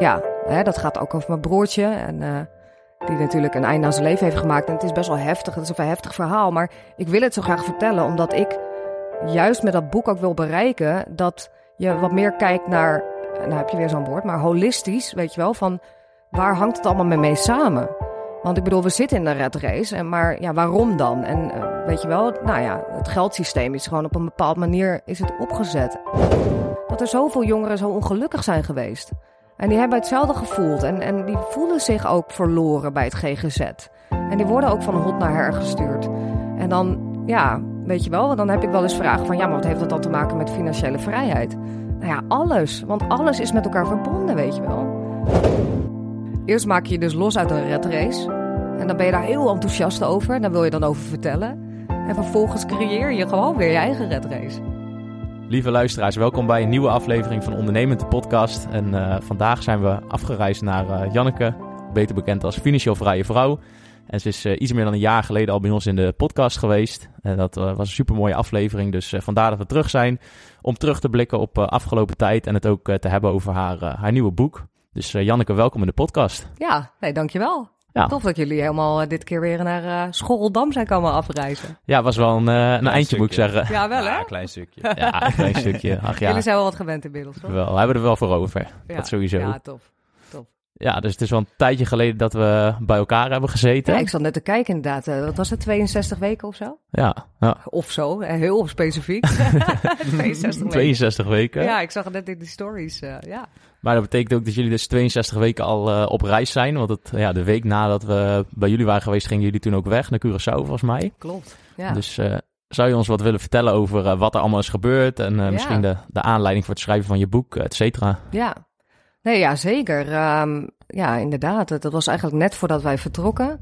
Ja, hè, dat gaat ook over mijn broertje. En, uh, die natuurlijk een einde aan zijn leven heeft gemaakt. En het is best wel heftig. Het is een heftig verhaal. Maar ik wil het zo graag vertellen. Omdat ik juist met dat boek ook wil bereiken. Dat je wat meer kijkt naar. Nou heb je weer zo'n woord. Maar holistisch. Weet je wel. Van waar hangt het allemaal mee samen? Want ik bedoel, we zitten in de red race. En maar ja, waarom dan? En uh, weet je wel, nou ja, het geldsysteem is gewoon op een bepaalde manier is het opgezet. Dat er zoveel jongeren zo ongelukkig zijn geweest. En die hebben hetzelfde gevoeld. En, en die voelen zich ook verloren bij het GGZ. En die worden ook van hot naar her gestuurd. En dan, ja, weet je wel, dan heb ik wel eens vragen van... ja, maar wat heeft dat dan te maken met financiële vrijheid? Nou ja, alles. Want alles is met elkaar verbonden, weet je wel. Eerst maak je je dus los uit een red race. En dan ben je daar heel enthousiast over. En daar wil je dan over vertellen. En vervolgens creëer je gewoon weer je eigen red race. Lieve luisteraars, welkom bij een nieuwe aflevering van Ondernemend de podcast. En uh, vandaag zijn we afgereisd naar uh, Janneke, beter bekend als Financieel Vrije Vrouw. En ze is uh, iets meer dan een jaar geleden al bij ons in de podcast geweest. En dat was een super mooie aflevering, dus vandaar dat we terug zijn. Om terug te blikken op afgelopen tijd en het ook te hebben over haar, haar nieuwe boek. Dus Janneke, welkom in de podcast. Ja, nee, dankjewel. Ja. Tof dat jullie helemaal dit keer weer naar uh, Schorreldam zijn komen afreizen. Ja, was wel een, uh, een eindje, moet ik zeggen. Ja, wel hè? Ja, een klein stukje. ja, een klein stukje. Ach, ja. Jullie zijn wel wat gewend inmiddels, toch? Wel, we hebben er wel voor over. Ja. Dat sowieso. Ja, tof. tof. Ja, dus het is wel een tijdje geleden dat we bij elkaar hebben gezeten. Ja, ik zat net te kijken inderdaad. Uh, wat was het, 62 weken of zo? Ja. ja. Of zo, heel specifiek. 62 weken. 62 weken. Ja, ik zag het net in de stories, uh, ja. Maar dat betekent ook dat jullie dus 62 weken al uh, op reis zijn. Want het, ja, de week nadat we bij jullie waren geweest, gingen jullie toen ook weg naar Curaçao, volgens mij. Klopt, ja. Dus uh, zou je ons wat willen vertellen over uh, wat er allemaal is gebeurd? En ja. misschien de, de aanleiding voor het schrijven van je boek, et cetera? Ja, nee, ja zeker. Um, ja, inderdaad. Dat was eigenlijk net voordat wij vertrokken.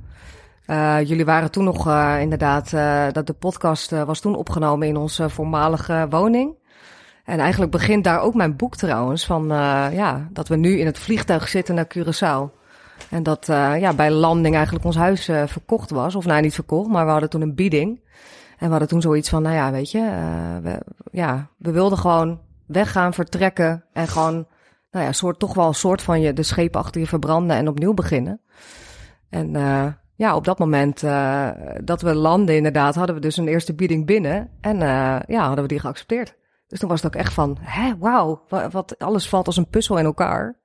jullie waren toen nog inderdaad, dat de podcast was toen opgenomen in onze voormalige woning. En eigenlijk begint daar ook mijn boek trouwens, van uh, ja, dat we nu in het vliegtuig zitten naar Curaçao. En dat uh, ja, bij landing eigenlijk ons huis uh, verkocht was. Of nou, niet verkocht, maar we hadden toen een bieding. En we hadden toen zoiets van, nou ja, weet je, we, ja, we wilden gewoon weggaan, vertrekken en gewoon, nou ja, soort, toch wel een soort van je, de scheep achter je verbranden en opnieuw beginnen. En ja, op dat moment dat we landen inderdaad, hadden we dus een eerste bieding binnen. En ja, hadden we die geaccepteerd. Dus toen was het ook echt van, hè, wauw, wat, alles valt als een puzzel in elkaar.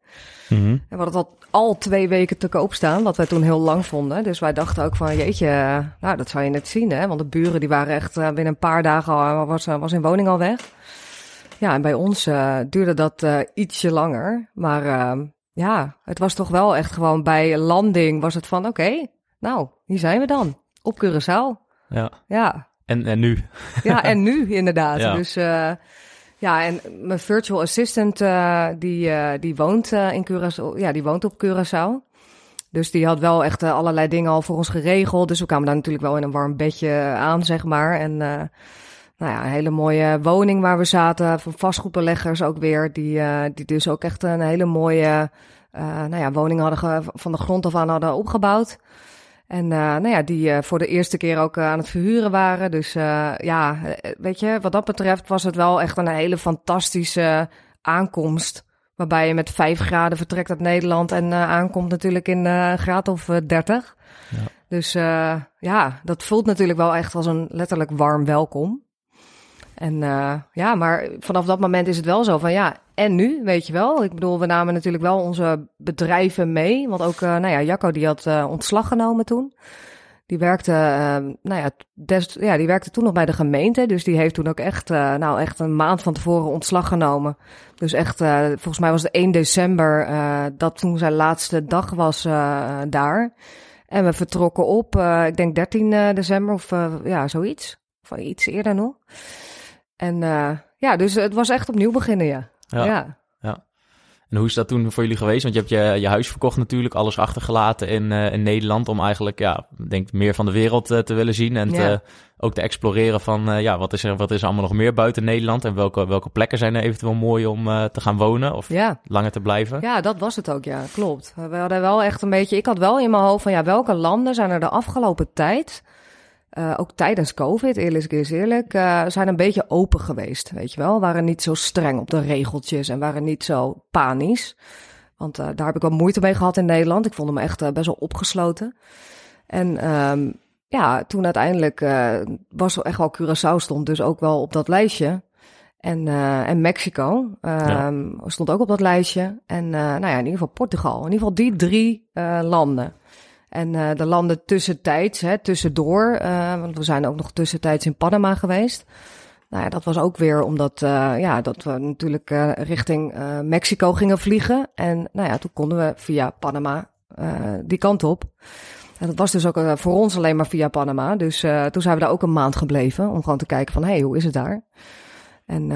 Mm -hmm. En we hadden al, al twee weken te koop staan, wat wij toen heel lang vonden. Dus wij dachten ook van, jeetje, nou, dat zou je net zien, hè. Want de buren, die waren echt uh, binnen een paar dagen, al, was, was in woning al weg. Ja, en bij ons uh, duurde dat uh, ietsje langer. Maar uh, ja, het was toch wel echt gewoon bij landing was het van, oké, okay, nou, hier zijn we dan. Op Curaçao. Ja. Ja. En, en nu? Ja, en nu inderdaad. Ja. Dus uh, ja, en mijn virtual assistant uh, die, uh, die woont in Curaçao. Ja, die woont op Curaçao. Dus die had wel echt allerlei dingen al voor ons geregeld. Dus we kwamen daar natuurlijk wel in een warm bedje aan, zeg maar. En nou ja, een hele mooie woning waar we zaten. Van vastgoedbeleggers ook weer. Die, die dus ook echt een hele mooie eh, nou ja, woningen hadden van de grond af aan hadden opgebouwd. En eh, nou ja, die eh, voor de eerste keer ook eh, aan het verhuren waren. Dus ja, weet je, wat dat betreft was het wel echt een hele fantastische aankomst. Waarbij je met vijf graden vertrekt uit Nederland en aankomt natuurlijk in een graad of eh, 30. Ja. Dus ja, dat voelt natuurlijk wel echt als een letterlijk warm welkom. En eh, ja, maar vanaf dat moment is het wel zo van ja, en nu, weet je wel. Ik bedoel, we namen natuurlijk wel onze bedrijven mee. Want ook, eh, nou ja, Jacco die had eh, ontslag genomen toen. Die werkte, eh, nou ja, ja, die werkte toen nog bij de gemeente. Dus die heeft toen ook echt, nou echt een maand van tevoren ontslag genomen. Dus echt, volgens mij was het 1 december dat toen zijn laatste dag was daar. En we vertrokken op, ik denk 13 december of ja, zoiets. Of iets eerder nog. En eh, ja, dus het was echt opnieuw beginnen, ja. Ja. ja. En hoe is dat toen voor jullie geweest? Want je hebt je, je huis verkocht natuurlijk, alles achtergelaten in, eh, in Nederland om eigenlijk, ja, denk meer van de wereld eh, te willen zien en Ja. te, ook te exploreren van, ja, wat is, er, wat is er allemaal nog meer buiten Nederland en welke, welke plekken zijn er eventueel mooi om te gaan wonen of Ja. langer te blijven? Ja, dat was het ook, ja, klopt. We hadden wel echt een beetje, ik had wel in mijn hoofd van ja, welke landen zijn er de afgelopen tijd, eh, ook tijdens COVID, eerlijk is eerlijk, eh, zijn een beetje open geweest, weet je wel. Waren niet zo streng op de regeltjes en waren niet zo panisch. Want eh, daar heb ik wel moeite mee gehad in Nederland. Ik vond hem echt best wel opgesloten. En ehm, ja, toen uiteindelijk was er echt wel Curaçao stond dus ook wel op dat lijstje. En, en Mexico ehm, stond ook op dat lijstje. En nou ja, in ieder geval Portugal. In ieder geval die drie landen. En eh, de landen tussentijds, hè, tussendoor, eh, want we zijn ook nog tussentijds in Panama geweest. Nou ja, dat was ook weer omdat eh, ja, dat we natuurlijk richting Mexico gingen vliegen. En nou ja, toen konden we via Panama die kant op. En dat was dus ook voor ons alleen maar via Panama. Dus toen zijn we daar ook een maand gebleven om gewoon te kijken van, hé, hey, hoe is het daar? En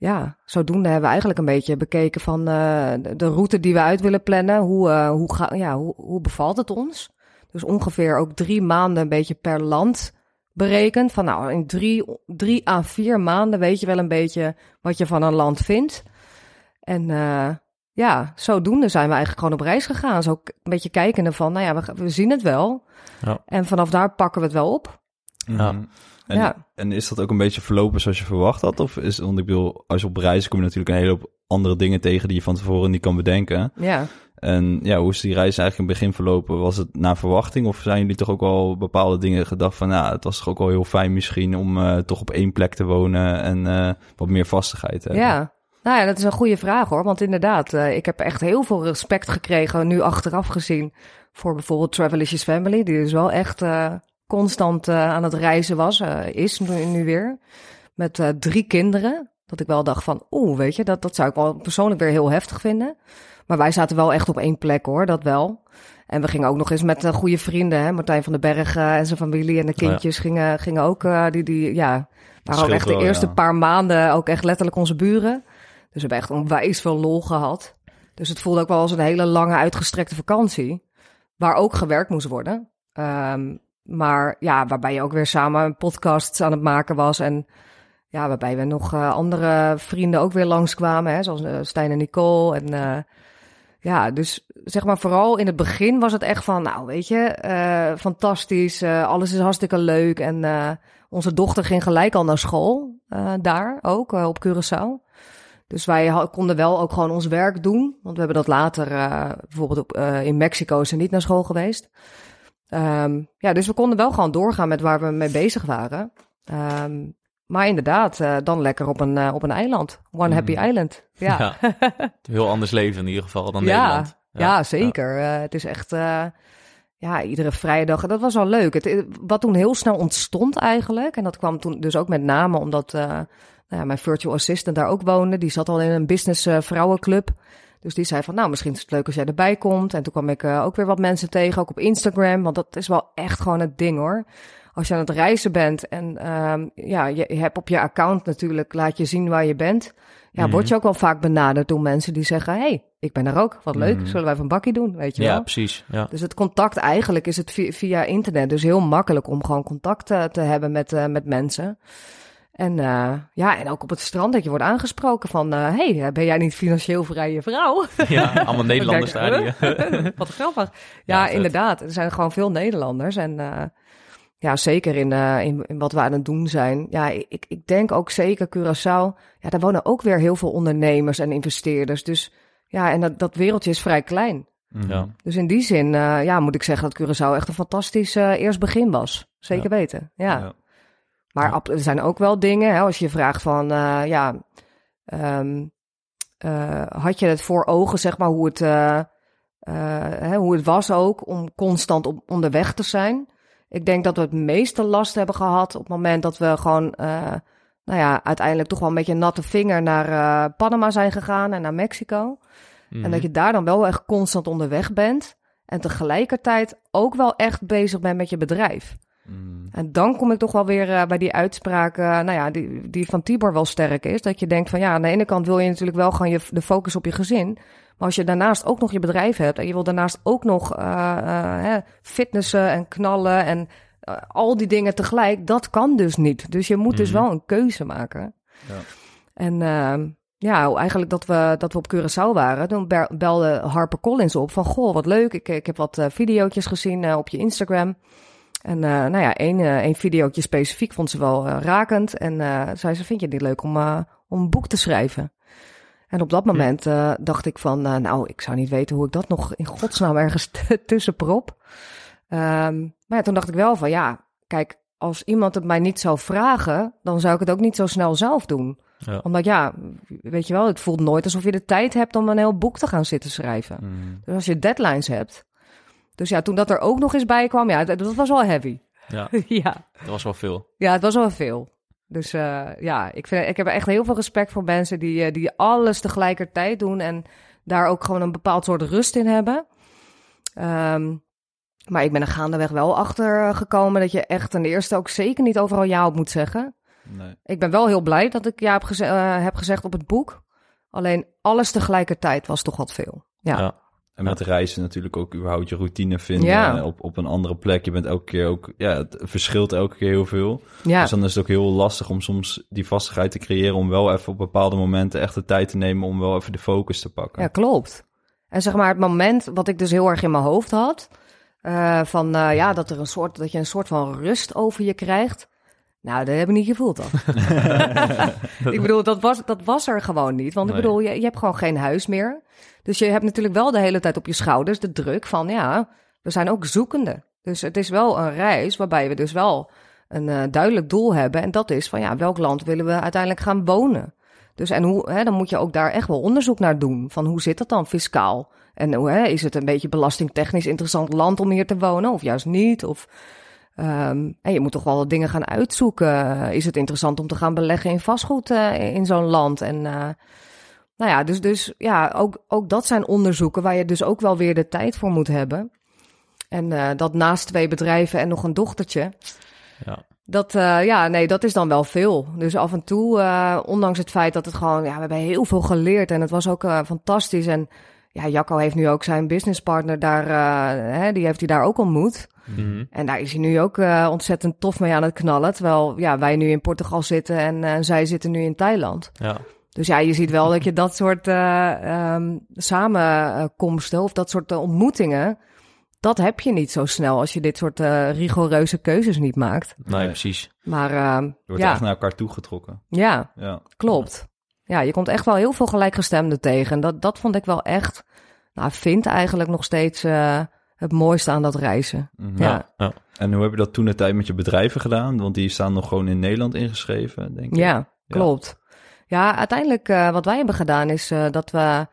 ja, zodoende hebben we eigenlijk een beetje bekeken van eh, de, route die we uit willen plannen. Hoe, eh, hoe, ga, ja, hoe, hoe bevalt het ons? Dus ongeveer ook drie maanden een beetje per land berekend. Van nou, in drie, drie à vier maanden weet je wel een beetje wat je van een land vindt. En eh, ja, zodoende zijn we eigenlijk gewoon op reis gegaan. Zo een beetje kijkende van, nou ja, we, we zien het wel. Ja. En vanaf daar pakken we het wel op. Ja. En, Ja. en is dat ook een beetje verlopen zoals je verwacht had? Of is, want ik bedoel, als je op reis kom je natuurlijk een hele hoop andere dingen tegen die je van tevoren niet kan bedenken. Ja. En ja, hoe is die reis eigenlijk in het begin verlopen? Was het naar verwachting of zijn jullie toch ook wel bepaalde dingen gedacht van, ja, het was toch ook wel heel fijn misschien om eh, toch op één plek te wonen en eh, wat meer vastigheid te hebben? Ja. Nou ja, dat is een goede vraag hoor. Want inderdaad, eh, ik heb echt heel veel respect gekregen, nu achteraf gezien, voor bijvoorbeeld Travelicious Family. Die dus wel echt constant eh, aan het reizen was, eh, is nu, nu weer. Met eh, drie kinderen. Dat ik wel dacht van, oeh, weet je, dat, dat zou ik wel persoonlijk weer heel heftig vinden. Maar wij zaten wel echt op één plek hoor, dat wel. En we gingen ook nog eens met eh, goede vrienden, hè? Martijn van den Berg en zijn familie en de ja. kindjes gingen, gingen ook, die, die, ja, waren ook echt de wel, eerste ja. paar maanden ook echt letterlijk onze buren. Dus we hebben echt onwijs veel lol gehad. Dus het voelde ook wel als een hele lange uitgestrekte vakantie. Waar ook gewerkt moest worden. Ehm, maar ja, waarbij je ook weer samen een podcast aan het maken was. En ja, waarbij we nog eh, andere vrienden ook weer langskwamen. Hè, zoals eh, Stijn en Nicole. En eh, ja, dus zeg maar vooral in het begin was het echt van... Nou, weet je, fantastisch. alles is hartstikke leuk. En onze dochter ging gelijk al naar school. daar ook, op Curaçao. Dus wij konden wel ook gewoon ons werk doen. Want we hebben dat later, bijvoorbeeld op, in Mexico ze niet naar school geweest. Ehm, ja, dus we konden wel gewoon doorgaan met waar we mee bezig waren. Ehm, maar inderdaad, eh, dan lekker op een, eh, op een eiland. One happy Mm. island. Ja, Ja. Heel anders leven in ieder geval dan ja, Nederland. ja, zeker. Eh, het is echt, ja, iedere vrijdag. Dat was wel leuk. Het, wat toen heel snel ontstond eigenlijk, en dat kwam toen dus ook met name omdat nou ja, mijn virtual assistant daar ook woonde. Die zat al in een business vrouwenclub. Dus die zei van, nou, misschien is het leuk als jij erbij komt. En toen kwam ik eh, ook weer wat mensen tegen, ook op Instagram. Want dat is wel echt gewoon het ding hoor. Als je aan het reizen bent en ehm, ja, je, hebt op je account natuurlijk, laat je zien waar je bent. Ja, Mhm. word je ook wel vaak benaderd door mensen die zeggen, hey, ik ben er ook, wat leuk, Mhm. zullen wij van bakkie doen, weet je Ja, wel. precies. Ja. Dus het contact eigenlijk is het via, via internet. Dus heel makkelijk om gewoon contact eh, te hebben met, eh, met mensen. En uh, ja, en ook op het strand dat je wordt aangesproken van... Uh, hey, ben jij niet financieel vrije vrouw? Ja, allemaal Nederlanders daar. Wat grappig. Ja, ja inderdaad. Er zijn gewoon veel Nederlanders. En uh, ja, zeker in, in, in, wat we aan het doen zijn. Ja, ik, ik denk ook zeker Curaçao. Ja, daar wonen ook weer heel veel ondernemers en investeerders. Dus ja, en dat, dat wereldje is vrij klein. Ja. Dus in die zin, ja, moet ik zeggen dat Curaçao echt een fantastisch eerst begin was. Zeker weten, ja. Ja. Maar er zijn ook wel dingen, hè, als je vraagt van, uh, ja, um, uh, had je het voor ogen, zeg maar, hoe het, uh, hè, hoe het was ook om constant op, onderweg te zijn. Ik denk dat we het meeste last hebben gehad op het moment dat we gewoon, nou ja, uiteindelijk toch wel een beetje natte vinger naar Panama zijn gegaan en naar Mexico. En dat mhm. je daar dan wel echt constant onderweg bent. En tegelijkertijd ook wel echt bezig bent met je bedrijf. Mm. En dan kom ik toch wel weer uh, bij die uitspraak, uh, nou ja, die, die van Tibor wel sterk is. Dat je denkt van ja, aan de ene kant wil je natuurlijk wel gewoon je, de focus op je gezin. Maar als je daarnaast ook nog je bedrijf hebt en je wil daarnaast ook nog uh, fitnessen en knallen en al die dingen tegelijk, dat kan dus niet. Dus je moet dus mhm. wel een keuze maken. Ja. En ja, eigenlijk dat we, dat we op Curaçao waren, toen belde Harper Collins op van goh, wat leuk. Ik, ik heb wat video's gezien op je Instagram. En uh, nou ja, één, uh, één videootje specifiek vond ze wel uh, rakend. En zei ze, vind je dit leuk om, om een boek te schrijven? En op dat moment dacht ik van, nou, ik zou niet weten hoe ik dat nog in godsnaam ergens tussen prop. Um, maar ja, toen dacht ik wel van, ja, kijk, als iemand het mij niet zou vragen, dan zou ik het ook niet zo snel zelf doen. Ja. Omdat ja, weet je wel, het voelt nooit alsof je de tijd hebt om een heel boek te gaan zitten schrijven. Mm. Dus als je deadlines hebt, dus ja, toen dat er ook nog eens bij kwam, ja, dat, was wel heavy. Ja, ja, dat was wel veel. Ja, het was wel veel. Dus uh, ja, ik, vind, ik heb echt heel veel respect voor mensen die, uh, die alles tegelijkertijd doen en daar ook gewoon een bepaald soort rust in hebben. Um, maar ik ben er gaandeweg wel achter gekomen dat je echt ten eerste ook zeker niet overal ja op moet zeggen. Nee. Ik ben wel heel blij dat ik ja heb, geze uh, heb gezegd op het boek. Alleen alles tegelijkertijd was toch wat veel. ja. ja. En met reizen natuurlijk ook überhaupt je routine vinden op, op een andere plek. Je bent elke keer ook, ja, het verschilt elke keer heel veel. Ja. Dus dan is het ook heel lastig om soms die vastigheid te creëren om wel even op bepaalde momenten echt de tijd te nemen om wel even de focus te pakken. Ja, klopt. En zeg maar het moment wat ik dus heel erg in mijn hoofd had, uh, van uh, ja, dat er een soort, dat je een soort van rust over je krijgt. Nou, dat heb ik niet gevoeld dan. ik bedoel, dat was, dat was er gewoon niet. Want ik bedoel, je, je hebt gewoon geen huis meer. Dus je hebt natuurlijk wel de hele tijd op je schouders de druk van, ja, we zijn ook zoekende. Dus het is wel een reis waarbij we dus wel een uh, duidelijk doel hebben. En dat is van, ja, welk land willen we uiteindelijk gaan wonen? Dus en hoe, hè, dan moet je ook daar echt wel onderzoek naar doen. Van hoe zit dat dan fiscaal? En hoe, hè, is het een beetje belastingtechnisch interessant land om hier te wonen of juist niet? Of en je moet toch wel dingen gaan uitzoeken. Is het interessant om te gaan beleggen in vastgoed uh, in zo'n land? En uh, nou ja, dus, dus ja, ook, ook dat zijn onderzoeken waar je dus ook wel weer de tijd voor moet hebben. En uh, dat naast twee bedrijven en nog een dochtertje. Ja. Dat, ja, nee, dat is dan wel veel. Dus af en toe, ondanks het feit dat het gewoon, ja, we hebben heel veel geleerd en het was ook fantastisch. En ja, Jacco heeft nu ook zijn businesspartner daar, hè, die heeft hij daar ook ontmoet. Mhm. En daar is hij nu ook ontzettend tof mee aan het knallen. Terwijl ja, wij nu in Portugal zitten en zij zitten nu in Thailand. Ja. Dus ja, je ziet wel dat je dat soort uh, um, samenkomsten of dat soort ontmoetingen, dat heb je niet zo snel als je dit soort rigoureuze keuzes niet maakt. Nee, precies. Maar je wordt echt naar elkaar toegetrokken. Ja, ja, klopt. Ja, je komt echt wel heel veel gelijkgestemden tegen. Dat, dat vond ik wel echt, nou, vind eigenlijk nog steeds het mooiste aan dat reizen. Mhm. ja. ja. En hoe heb je dat toen de tijd met je bedrijven gedaan? Want die staan nog gewoon in Nederland ingeschreven, denk ik. Ja, klopt. Ja, uiteindelijk uh, wat wij hebben gedaan is uh, dat we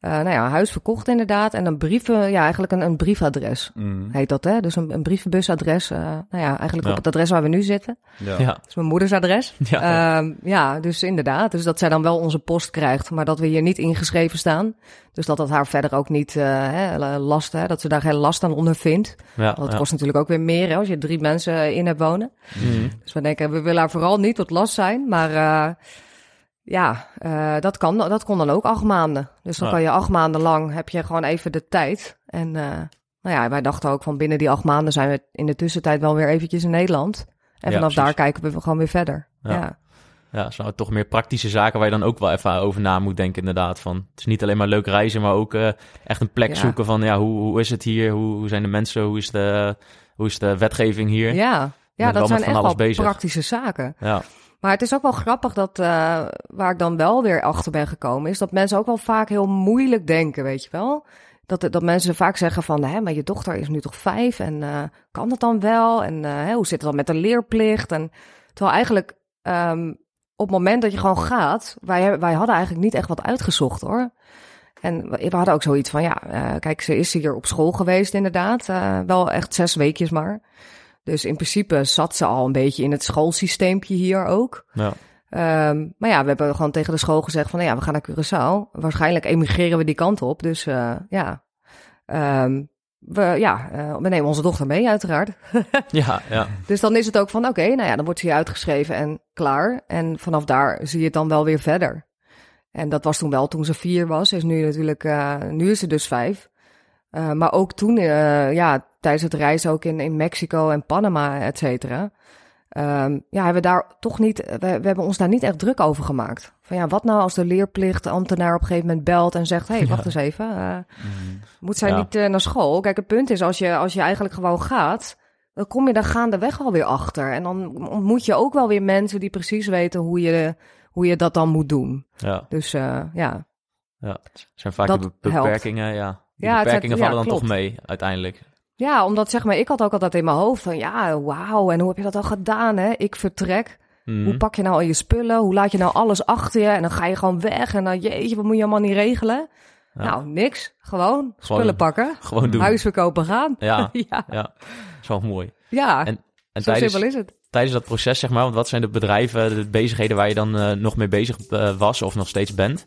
uh, nou ja, een huis verkocht inderdaad. En een brieven, ja, eigenlijk een, een briefadres mm. heet dat, hè? Dus een, een brievenbusadres. Uh, nou ja, eigenlijk op het adres waar we nu zitten. Ja. ja. Dat is mijn moeders adres. Ja. Uh, ja, dus inderdaad. Dus dat zij dan wel onze post krijgt, maar dat we hier niet ingeschreven staan. Dus dat dat haar verder ook niet uh, hè, last, hè, dat ze daar geen last aan ondervindt. Ja, Want het kost natuurlijk ook weer meer hè, als je drie mensen in hebt wonen. Mm. Dus we denken, we willen haar vooral niet tot last zijn, maar... Ja, uh, dat, kan, dat kon dan ook acht maanden. Dus dan kan je acht maanden lang, heb je gewoon even de tijd. En uh, nou ja, wij dachten ook van binnen die acht maanden zijn we in de tussentijd wel weer eventjes in Nederland. En vanaf daar kijken we gewoon weer verder. Ja. Ja, zijn toch meer praktische zaken waar je dan ook wel even over na moet denken inderdaad. Van, het is niet alleen maar leuk reizen, maar ook uh, echt een plek Ja. zoeken van ja, hoe, hoe is het hier? Hoe, hoe zijn de mensen? Hoe is de, hoe is de wetgeving hier? Ja, ja dat zijn echt wel bezig. praktische zaken. Ja, Maar het is ook wel grappig dat, eh, waar ik dan wel weer achter ben gekomen, is dat mensen ook wel vaak heel moeilijk denken, weet je wel. Dat, dat mensen vaak zeggen van, hè, maar je dochter is nu toch vijf en eh, kan dat dan wel? En eh, hoe zit het dan met de leerplicht? En terwijl eigenlijk ehm, op het moment dat je gewoon gaat, wij, wij hadden eigenlijk niet echt wat uitgezocht hoor. En we hadden ook zoiets van, ja, kijk, ze is hier op school geweest inderdaad. wel echt zes weekjes maar. Dus in principe zat ze al een beetje in het schoolsysteempje hier ook. ja. Ehm, maar ja, we hebben gewoon tegen de school gezegd van, nou ja, we gaan naar Curaçao. Waarschijnlijk emigreren we die kant op. Dus eh, ja, Ehm, we, ja eh, we nemen onze dochter mee uiteraard. ja, ja. Dus dan is het ook van, oké, nou ja, dan wordt ze hier uitgeschreven en klaar. En vanaf daar zie je het dan wel weer verder. En dat was toen wel toen ze vier was. Is nu natuurlijk, eh, nu is ze dus vijf. Maar ook toen, ja, tijdens het reizen ook in, in Mexico en Panama, et cetera. Ehm, ja, hebben we daar toch niet, we, we hebben ons daar niet echt druk over gemaakt. Van ja, wat nou als de leerplichtambtenaar op een gegeven moment belt en zegt: Hé, hey, wacht eens even. eh, moet zij Ja. niet eh, naar school? Kijk, het punt is, als je, als je eigenlijk gewoon gaat, dan kom je daar gaandeweg alweer achter. En dan ontmoet je ook wel weer mensen die precies weten hoe je, hoe je dat dan moet doen. ja. Dus eh, ja. Ja, het zijn vaak Dat de be- helpt. beperkingen, ja. Het beperkingen ja, vallen dan klopt. toch mee, uiteindelijk. Ja, omdat zeg maar, ik had ook altijd in mijn hoofd van ja, wauw, en hoe heb je dat al gedaan? Hè? Ik vertrek. Mhm. Hoe pak je nou al je spullen? Hoe laat je nou alles achter je? En dan ga je gewoon weg. En dan, jeetje, wat moet je allemaal niet regelen? Ja. Nou, niks. Gewoon spullen pakken. Gewoon doen. Huis verkopen gaan. Ja, ja. ja. Wel mooi. ja. En, en zo tijdens, simpel is het. tijdens dat proces, zeg maar, want wat zijn de bedrijven, de bezigheden waar je dan eh, nog mee bezig eh, was of nog steeds bent?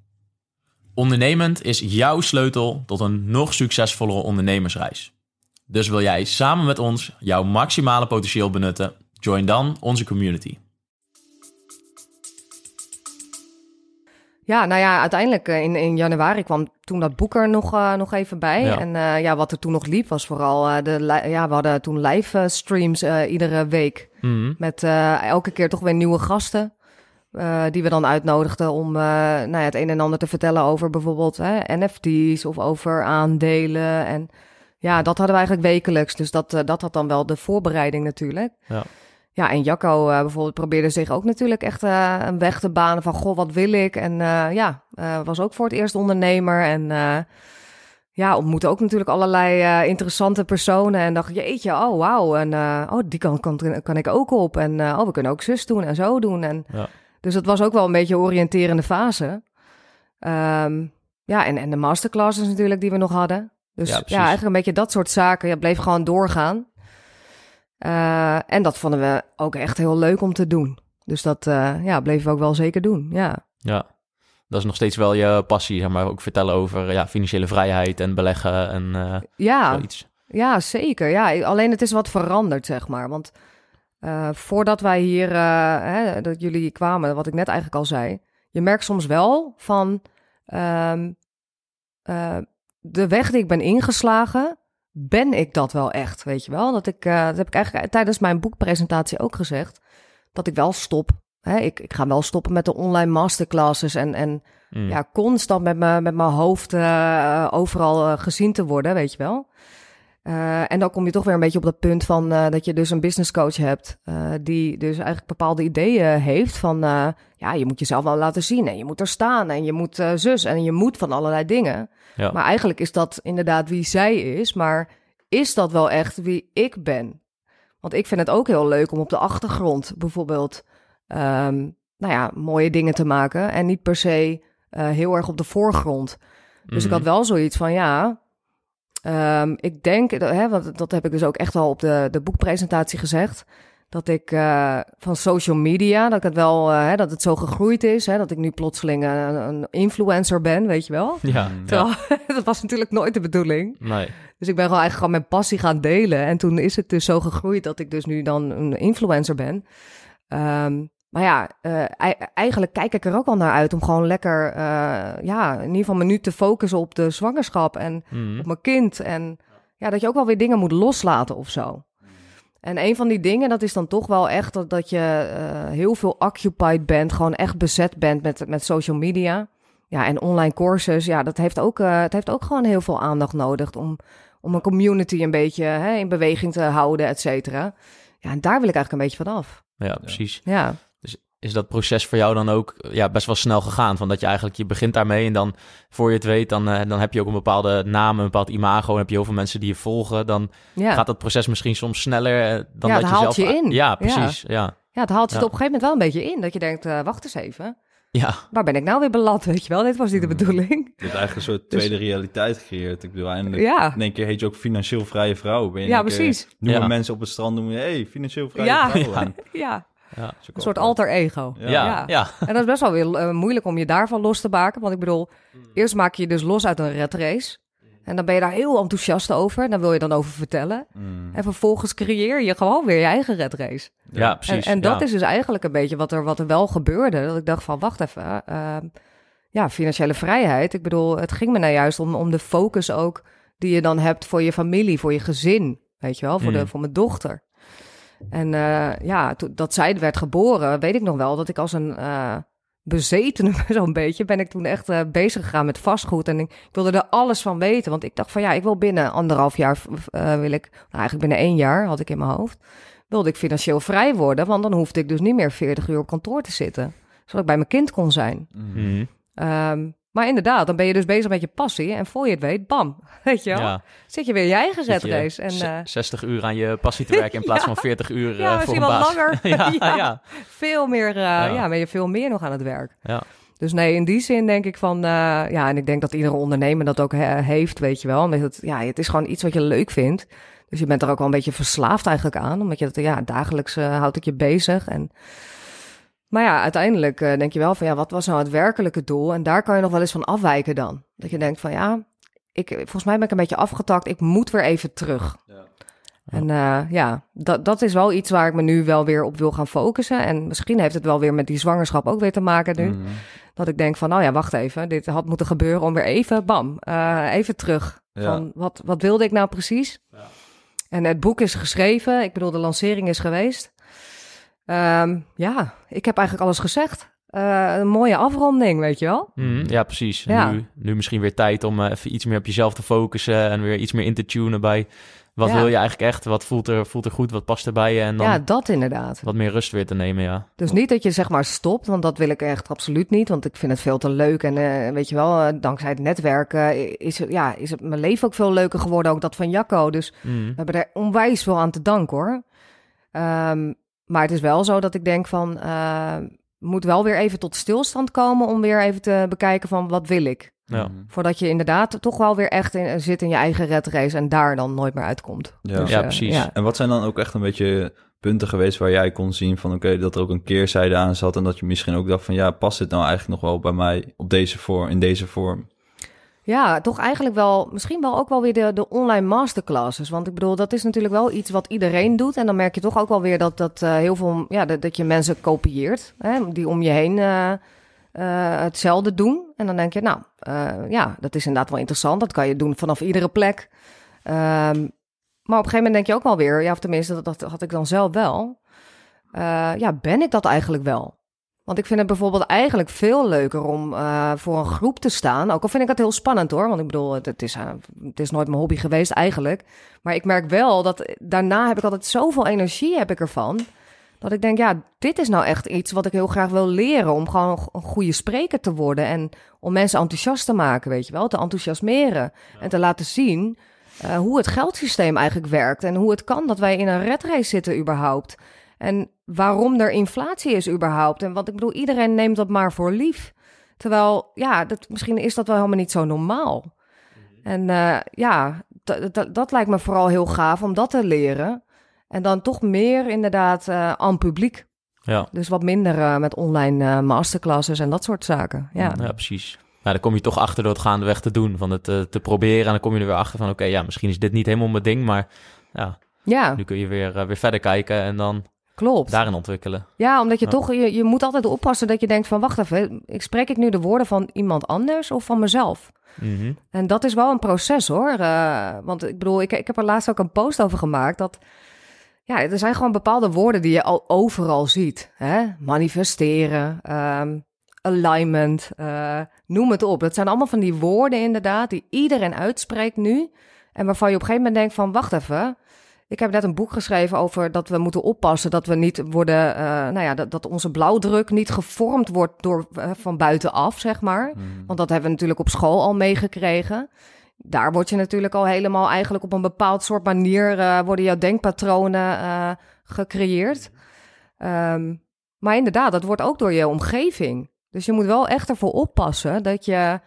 Ondernemend is jouw sleutel tot een nog succesvollere ondernemersreis. Dus wil jij samen met ons jouw maximale potentieel benutten? Join dan onze community. Ja, nou ja, uiteindelijk eh, in, in januari kwam toen dat boek er nog, eh, nog even bij. Ja. En eh, ja, wat er toen nog liep was vooral de... Ja, we hadden toen live streams iedere week. Mhm. Met elke keer toch weer nieuwe gasten. Eh, die we dan uitnodigden om eh, nou ja, het een en ander te vertellen over bijvoorbeeld hè, NFT's of over aandelen. En ja, dat hadden we eigenlijk wekelijks. Dus dat, eh, dat had dan wel de voorbereiding natuurlijk. Ja. Ja, en Jacco bijvoorbeeld probeerde zich ook natuurlijk echt een weg te banen van... Goh, wat wil ik? En ja, was ook voor het eerst ondernemer en... ja, ontmoette ook natuurlijk allerlei interessante personen. En dacht, jeetje, oh wauw. En oh, die kan, kan, kan ik ook op. En oh, we kunnen ook zus doen en zo doen. En, Ja. Dus dat was ook wel een beetje een oriënterende fase. Ehm, ja, en, en de masterclasses natuurlijk die we nog hadden. Dus Ja, eigenlijk een beetje dat soort zaken. Ja, bleef gewoon doorgaan. Eh, en dat vonden we ook echt heel leuk om te doen. Dus dat eh, ja, bleven we ook wel zeker doen, ja. Ja, dat is nog steeds wel je passie, zeg maar. Ook vertellen over ja, financiële vrijheid en beleggen en eh Ja, zoiets. Ja, zeker. Ja, alleen het is wat veranderd, zeg maar. Want eh, voordat wij hier, eh, hè, dat jullie kwamen, wat ik net eigenlijk al zei, je merkt soms wel van ehm, eh, de weg die ik ben ingeslagen, ben ik dat wel echt, weet je wel? Dat ik, dat heb ik eigenlijk tijdens mijn boekpresentatie ook gezegd, dat ik wel stop. Hè, ik, ik ga wel stoppen met de online masterclasses en, en Mm. ja, constant met mijn met mijn hoofd overal gezien te worden, weet je wel. Eh, en dan kom je toch weer een beetje op dat punt van eh, dat je dus een business coach hebt, eh, die dus eigenlijk bepaalde ideeën heeft van, ja, je moet jezelf wel laten zien en je moet er staan en je moet zus en je moet van allerlei dingen. Ja. Maar eigenlijk is dat inderdaad wie zij is, maar is dat wel echt wie ik ben? Want ik vind het ook heel leuk om op de achtergrond bijvoorbeeld, ehm, nou ja, mooie dingen te maken en niet per se heel erg op de voorgrond. Dus ik Mhm. had wel zoiets van ja. Ehm, ik denk, dat- hè, want dat heb ik dus ook echt al op de, de boekpresentatie gezegd. dat ik uh, van social media, dat ik het wel, uh, hè, dat het zo gegroeid is, hè, dat ik nu plotseling een, een influencer ben, weet je wel. Ja, Terwijl, dat was natuurlijk nooit de bedoeling. Nee. Dus ik ben gewoon eigenlijk gewoon mijn passie gaan delen. En toen is het dus zo gegroeid dat ik dus nu dan een influencer ben. Um, maar ja, uh, eigenlijk kijk ik er ook al naar uit om gewoon lekker, uh, ja, in ieder geval me nu te focussen op de zwangerschap en Mhm. op mijn kind. En ja, dat je ook wel weer dingen moet loslaten of zo. En een van die dingen, dat is dan toch wel echt dat, dat je uh, heel veel occupied bent, gewoon echt bezet bent met, met social media. Ja, en online courses, ja, dat heeft ook, het heeft ook gewoon heel veel aandacht nodig om, om een community een beetje hè, in beweging te houden, et cetera. Ja, en daar wil ik eigenlijk een beetje van af. Ja, precies. Ja. Is dat proces voor jou dan ook ja, best wel snel gegaan? Van dat je eigenlijk, je begint daarmee en dan voor je het weet, dan, uh, dan heb je ook een bepaalde naam, een bepaald imago. En heb je heel veel mensen die je volgen. Dan ja. gaat dat proces misschien soms sneller uh, dan ja, dat het je haalt zelf... je in. Ja, precies. Ja, ja. ja het haalt je het op een gegeven moment wel een beetje in. Dat je denkt, uh, wacht eens even. ja. Waar ben ik nou weer beland, weet je wel? Dit was niet de Mm. bedoeling. Je hebt eigenlijk een soort tweede realiteit gecreëerd. Ik bedoel, eindelijk Ja. in één keer heet je ook financieel vrije vrouw. Ben je in Ja, één keer- precies. Noemen Ja. mensen op het strand noemen je, hey, financieel vrije Ja. vrouw. Ja. Ja, een soort alter ego. Ja. Ja. En dat is best wel weer eh, moeilijk om je daarvan los te maken. Want ik bedoel, eerst maak je je dus los uit een red race. En dan ben je daar heel enthousiast over. En daar wil je dan over vertellen. Mm. En vervolgens creëer je gewoon weer je eigen red race. Ja, En, precies. en dat ja. is dus eigenlijk een beetje wat er, wat er wel gebeurde. Dat ik dacht van, wacht even. eh, ja, financiële vrijheid. Ik bedoel, het ging me nou juist om, om de focus ook... die je dan hebt voor je familie, voor je gezin. Weet je wel, voor, Mm. de, voor mijn dochter. En eh, ja, toen dat zij werd geboren, weet ik nog wel... dat ik als een eh bezetene zo'n beetje... ben ik toen echt eh, bezig gegaan met vastgoed. En ik, wilde er alles van weten. Want ik dacht van, ja, ik wil binnen anderhalf jaar... eh, wil ik, nou, eigenlijk binnen één jaar had ik in mijn hoofd wilde ik financieel vrij worden, want dan hoefde ik dus niet meer 40 uur op kantoor te zitten, zodat ik bij mijn kind kon zijn. Mm. Mhm. Ehm, maar inderdaad, dan ben je dus bezig met je passie en voor je het weet, bam, weet je wel, Ja. zit je weer je eigen red je race. En z- eh, 60 uur aan je passie te werken in plaats Ja. van 40 uur Ja, voor misschien een wel baas. langer. ja, Ja. ja. veel meer, eh, ja. ben je veel meer nog aan het werk. Ja. Dus nee, in die zin denk ik van, ja, en ik denk dat iedere ondernemer dat ook he- heeft, weet je wel. Omdat het, ja, het is gewoon iets wat je leuk vindt. Dus je bent er ook wel een beetje verslaafd eigenlijk aan. Omdat je dat, ja, dagelijks houdt het je bezig. En, maar ja, uiteindelijk eh, denk je wel van, ja, wat was nou het werkelijke doel? En daar kan je nog wel eens van afwijken dan. Dat je denkt van, ja, ik, volgens mij ben ik een beetje afgetakt. Ik moet weer even terug. En eh, ja, dat, dat is wel iets waar ik me nu wel weer op wil gaan focussen. En misschien heeft het wel weer met die zwangerschap ook weer te maken nu. Mm. Dat ik denk van, nou ja, wacht even. Dit had moeten gebeuren om weer even, bam, eh, even terug. Ja. Van, wat, wat wilde ik nou precies? En het boek is geschreven. Ik bedoel, de lancering is geweest. Ehm, ja, ik heb eigenlijk alles gezegd. Eh, een mooie afronding, weet je wel? Mhm, ja, precies. Ja. Nu, nu misschien weer tijd om eh, even iets meer op jezelf te focussen en weer iets meer in te tunen bij wat Ja. wil je eigenlijk echt, wat voelt er, voelt er goed, wat past er bij je en dan Ja, dat inderdaad. wat meer rust weer te nemen, ja. Dus niet dat je zeg maar stopt, want dat wil ik echt absoluut niet. Want ik vind het veel te leuk. En eh, weet je wel, dankzij het netwerken is, het, ja, is het mijn leven ook veel leuker geworden. Ook dat van Jacco. Dus Mhm. we hebben er onwijs veel aan te danken hoor. Ehm, maar het is wel zo dat ik denk van... eh, moet wel weer even tot stilstand komen om weer even te bekijken van wat wil ik. Ja. Mm. Voordat je inderdaad toch wel weer echt in, zit in je eigen red race en daar dan nooit meer uitkomt. Ja. Dus, Ja, eh, precies. ja. En wat zijn dan ook echt een beetje punten geweest waar jij kon zien van oké, dat er ook een keerzijde aan zat en dat je misschien ook dacht van ja, past dit nou eigenlijk nog wel bij mij op deze vorm, in deze vorm? Ja, toch eigenlijk wel, misschien wel ook wel weer de, de online masterclasses. Want ik bedoel, dat is natuurlijk wel iets wat iedereen doet. En dan merk je toch ook wel weer dat, dat eh, heel veel, ja, dat, dat je mensen kopieert. Hè, die om je heen eh, eh, hetzelfde doen. En dan denk je, nou, ja, dat is inderdaad wel interessant. Dat kan je doen vanaf iedere plek. Ehm, maar op een gegeven moment denk je ook wel weer, ja, of tenminste, dat, dat had ik dan zelf wel. Ja, ben ik dat eigenlijk wel? Want ik vind het bijvoorbeeld eigenlijk veel leuker om eh, voor een groep te staan. Ook al vind ik het heel spannend hoor. Want ik bedoel, het, is, eh, het is nooit mijn hobby geweest eigenlijk. Maar ik merk wel dat daarna heb ik altijd zoveel energie heb ik ervan. Dat ik denk, ja, dit is nou echt iets wat ik heel graag wil leren. Om gewoon een goede spreker te worden. En om mensen enthousiast te maken, weet je wel. Te enthousiasmeren. En te laten zien eh, hoe het geldsysteem eigenlijk werkt. En hoe het kan dat wij in een redrace zitten überhaupt. En waarom er inflatie is überhaupt. En wat ik bedoel, iedereen neemt dat maar voor lief. Terwijl, ja, dat, misschien is dat wel helemaal niet zo normaal. En eh, ja, dat- lijkt me vooral heel gaaf om dat te leren. En dan toch meer inderdaad uh, aan publiek. Ja. Dus wat minder uh, met online masterclasses en dat soort zaken. Ja, ja precies. Nou, dan kom je toch achter door het gaandeweg te doen, van het te proberen. En dan kom je er weer achter van, oké, ja, misschien is dit niet helemaal mijn ding, maar ja, ja. nu kun je weer, weer verder kijken en dan Klopt. daarin ontwikkelen. Ja, omdat je toch, je, je moet altijd oppassen dat je denkt van, wacht even, ik spreek ik nu de woorden van iemand anders of van mezelf? Mm En dat is wel een proces hoor. Uh, want ik bedoel, ik, ik heb er laatst ook een post over gemaakt dat ja, er zijn gewoon bepaalde woorden die je al overal ziet. Hè? Manifesteren, um, alignment, uh, noem het op. Dat zijn allemaal van die woorden inderdaad die iedereen uitspreekt nu. En waarvan je op een gegeven moment denkt van, wacht even. Ik heb net een boek geschreven over dat we moeten oppassen dat we niet worden, uh, nou ja, dat, dat onze blauwdruk niet gevormd wordt door uh, van buitenaf, zeg maar. Mm. Want dat hebben we natuurlijk op school al meegekregen daar word je natuurlijk al helemaal eigenlijk op een bepaald soort manier uh, worden jouw denkpatronen gecreëerd. Um, maar inderdaad, dat wordt ook door je omgeving. Dus je moet wel echt ervoor oppassen dat je,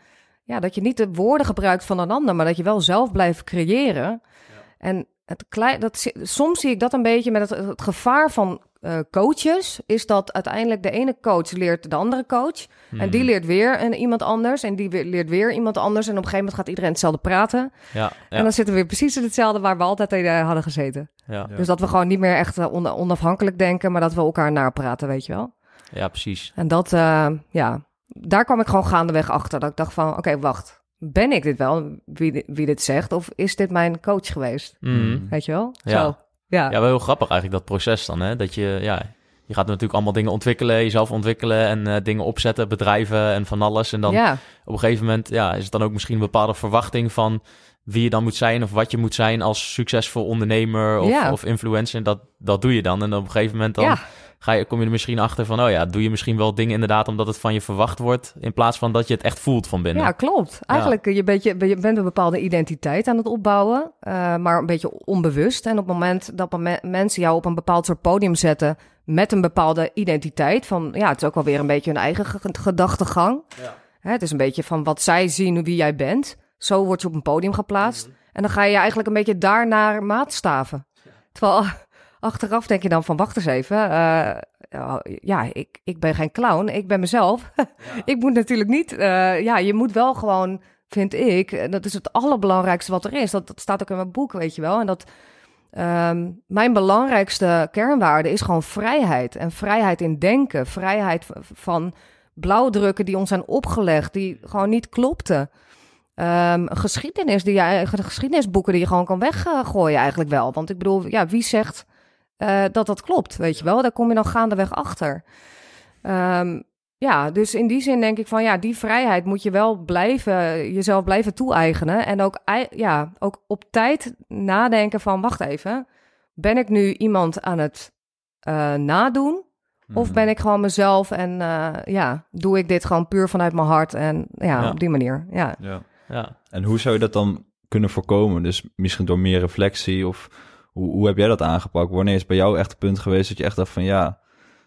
ja, dat je niet de woorden gebruikt van een ander, maar dat je wel zelf blijft creëren. Ja. En het klein, dat, soms zie ik dat een beetje met het, het gevaar van uh, coaches, is dat uiteindelijk de ene coach leert de andere coach. Hmm. En die leert weer een, iemand anders. En die weer, leert weer iemand anders. En op een gegeven moment gaat iedereen hetzelfde praten. Ja, ja. En dan zitten we weer precies in hetzelfde waar we altijd in uh, hadden gezeten. Ja. Dus dat we gewoon niet meer echt uh, on onafhankelijk denken, maar dat we elkaar napraten, weet je wel. ja, precies. En dat, uh, ja, daar kwam ik gewoon gaandeweg achter. Dat ik dacht van, oké, okay, wacht. Ben ik dit wel, wie, wie dit zegt? Of is dit mijn coach geweest? Mm. Weet je wel? Ja. Zo. Ja. ja, wel heel grappig eigenlijk dat proces dan. Hè? Dat je, ja, je gaat natuurlijk allemaal dingen ontwikkelen, jezelf ontwikkelen en uh, dingen opzetten, bedrijven en van alles. En dan ja. op een gegeven moment ja, is het dan ook misschien een bepaalde verwachting van wie je dan moet zijn of wat je moet zijn als succesvol ondernemer of, Ja. of influencer. Dat, dat doe je dan. En op een gegeven moment dan Ja. Ga je, kom je er misschien achter van, oh ja, doe je misschien wel dingen inderdaad omdat het van je verwacht wordt, in plaats van dat je het echt voelt van binnen. Ja, klopt. Eigenlijk, je, bent, je, je bent een bepaalde identiteit aan het opbouwen, uh, maar een beetje onbewust. En op het moment dat me mensen jou op een bepaald soort podium zetten met een bepaalde identiteit, van ja, het is ook wel weer een beetje hun eigen gedachtegang. Ja. Hè, het is een beetje van wat zij zien, wie jij bent. Zo word je op een podium geplaatst. Mhm. En dan ga je eigenlijk een beetje daarnaar maatstaven. Terwijl achteraf denk je dan van, wacht eens even. Uh, ja, ik, ik ben geen clown, ik ben mezelf. Ja. ik moet natuurlijk niet... Uh, ja, je moet wel gewoon, vind ik... dat is het allerbelangrijkste wat er is. Dat, dat staat ook in mijn boek, weet je wel. En dat... Um, mijn belangrijkste kernwaarde is gewoon vrijheid. En vrijheid in denken. Vrijheid van blauwdrukken die ons zijn opgelegd, die gewoon niet klopten. Um, geschiedenis die je, geschiedenisboeken die je gewoon kan weggooien eigenlijk wel. Want ik bedoel, ja, wie zegt uh, dat dat klopt, weet je wel? Daar kom je dan gaandeweg achter. Um, ja, dus in die zin denk ik van ja, die vrijheid moet je wel blijven, jezelf blijven toe-eigenen. En ook, ja, ook op tijd nadenken van wacht even, ben ik nu iemand aan het uh, nadoen? Of ben ik gewoon mezelf en uh, ja, doe ik dit gewoon puur vanuit mijn hart en ja, Ja. op die manier. Ja. Ja. Ja. En hoe zou je dat dan kunnen voorkomen? Dus misschien door meer reflectie of hoe, heb jij dat aangepakt? Wanneer is bij jou echt het punt geweest dat je echt dacht van ja,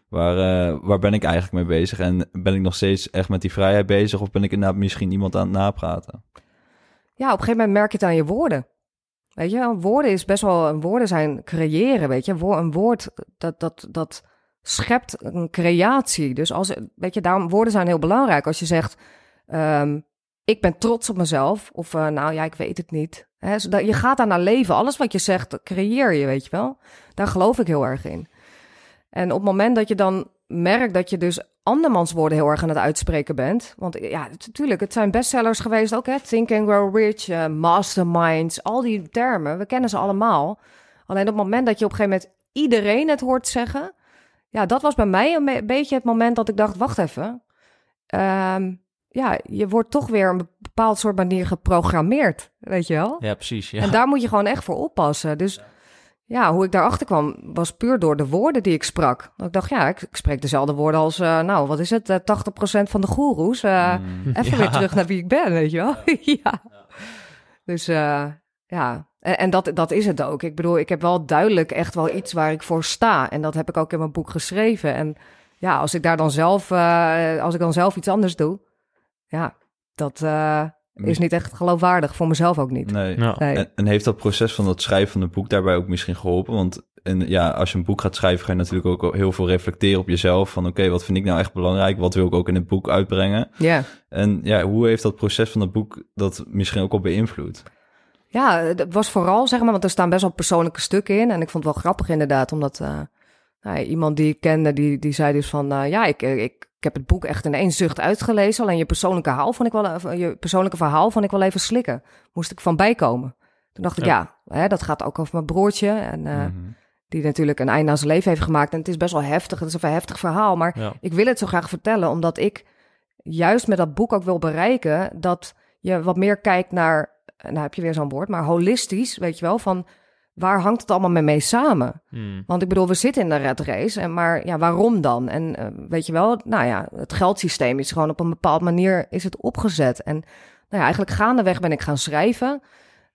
waar, eh, waar ben ik eigenlijk mee bezig? En ben ik nog steeds echt met die vrijheid bezig of ben ik inderdaad misschien iemand aan het napraten? ja, op een gegeven moment merk je het aan je woorden. Weet je, woorden is best wel, woorden zijn creëren, weet je. Een woord, dat, dat, dat schept een creatie. Dus als, weet je, daarom, woorden zijn heel belangrijk. Als je zegt, ehm, ik ben trots op mezelf, of eh, nou ja, ik weet het niet. Je gaat daar naar leven. Alles wat je zegt, creëer je, weet je wel. Daar geloof ik heel erg in. En op het moment dat je dan merkt dat je dus andermans woorden heel erg aan het uitspreken bent. Want ja, natuurlijk, het zijn bestsellers geweest ook, hè. Think and Grow Rich, eh, masterminds, al die termen. We kennen ze allemaal. Alleen op het moment dat je op een gegeven moment iedereen het hoort zeggen... Ja, dat was bij mij een be- beetje het moment dat ik dacht, wacht even. Ehm, ja, je wordt toch weer een bepaald soort manier geprogrammeerd, weet je wel? ja, precies. Ja. En daar moet je gewoon echt voor oppassen. Dus ja, hoe ik daarachter kwam, was puur door de woorden die ik sprak. Ik dacht, ja, ik, ik spreek dezelfde woorden als, eh, nou, wat is het, eh 80% van de goeroes. Eh, Mm. Even Ja. weer terug naar wie ik ben, weet je wel? ja. Dus eh, ja, en, en dat, dat is het ook. Ik bedoel, ik heb wel duidelijk echt wel iets waar ik voor sta. En dat heb ik ook in mijn boek geschreven. En ja, als ik daar dan zelf, eh, als ik dan zelf iets anders doe, ja, dat, eh, is niet echt geloofwaardig, voor mezelf ook niet. Nee. Ja. Nee. En, en heeft dat proces van het schrijven van het boek daarbij ook misschien geholpen? Want en ja, als je een boek gaat schrijven, ga je natuurlijk ook heel veel reflecteren op jezelf. Van oké, wat vind ik nou echt belangrijk? Wat wil ik ook in het boek uitbrengen? Ja. En ja, hoe heeft dat proces van het boek dat misschien ook al beïnvloed? Ja, het was vooral, zeg maar, want er staan best wel persoonlijke stukken in. En ik vond het wel grappig inderdaad, omdat eh, nou iemand die ik kende, die, die zei dus van... eh, ja, ik, ik, ik heb het boek echt in één zucht uitgelezen. Alleen je persoonlijke verhaal vond ik wel, eh, je persoonlijke verhaal vond ik wel even slikken. Moest ik van bijkomen. Toen dacht ik, ja, hè, dat gaat ook over mijn broertje. En eh, Mhm. die natuurlijk een einde aan zijn leven heeft gemaakt. En het is best wel heftig, het is een heftig verhaal. Maar Ja. ik wil het zo graag vertellen, omdat ik juist met dat boek ook wil bereiken dat je wat meer kijkt naar, nou heb je weer zo'n woord, maar holistisch, weet je wel, van waar hangt het allemaal mee, samen? Hmm. Want ik bedoel, we zitten in de red race, en maar ja, waarom dan? En eh, weet je wel, nou ja, het geldsysteem is gewoon op een bepaalde manier is het opgezet. En nou ja, eigenlijk gaandeweg ben ik gaan schrijven.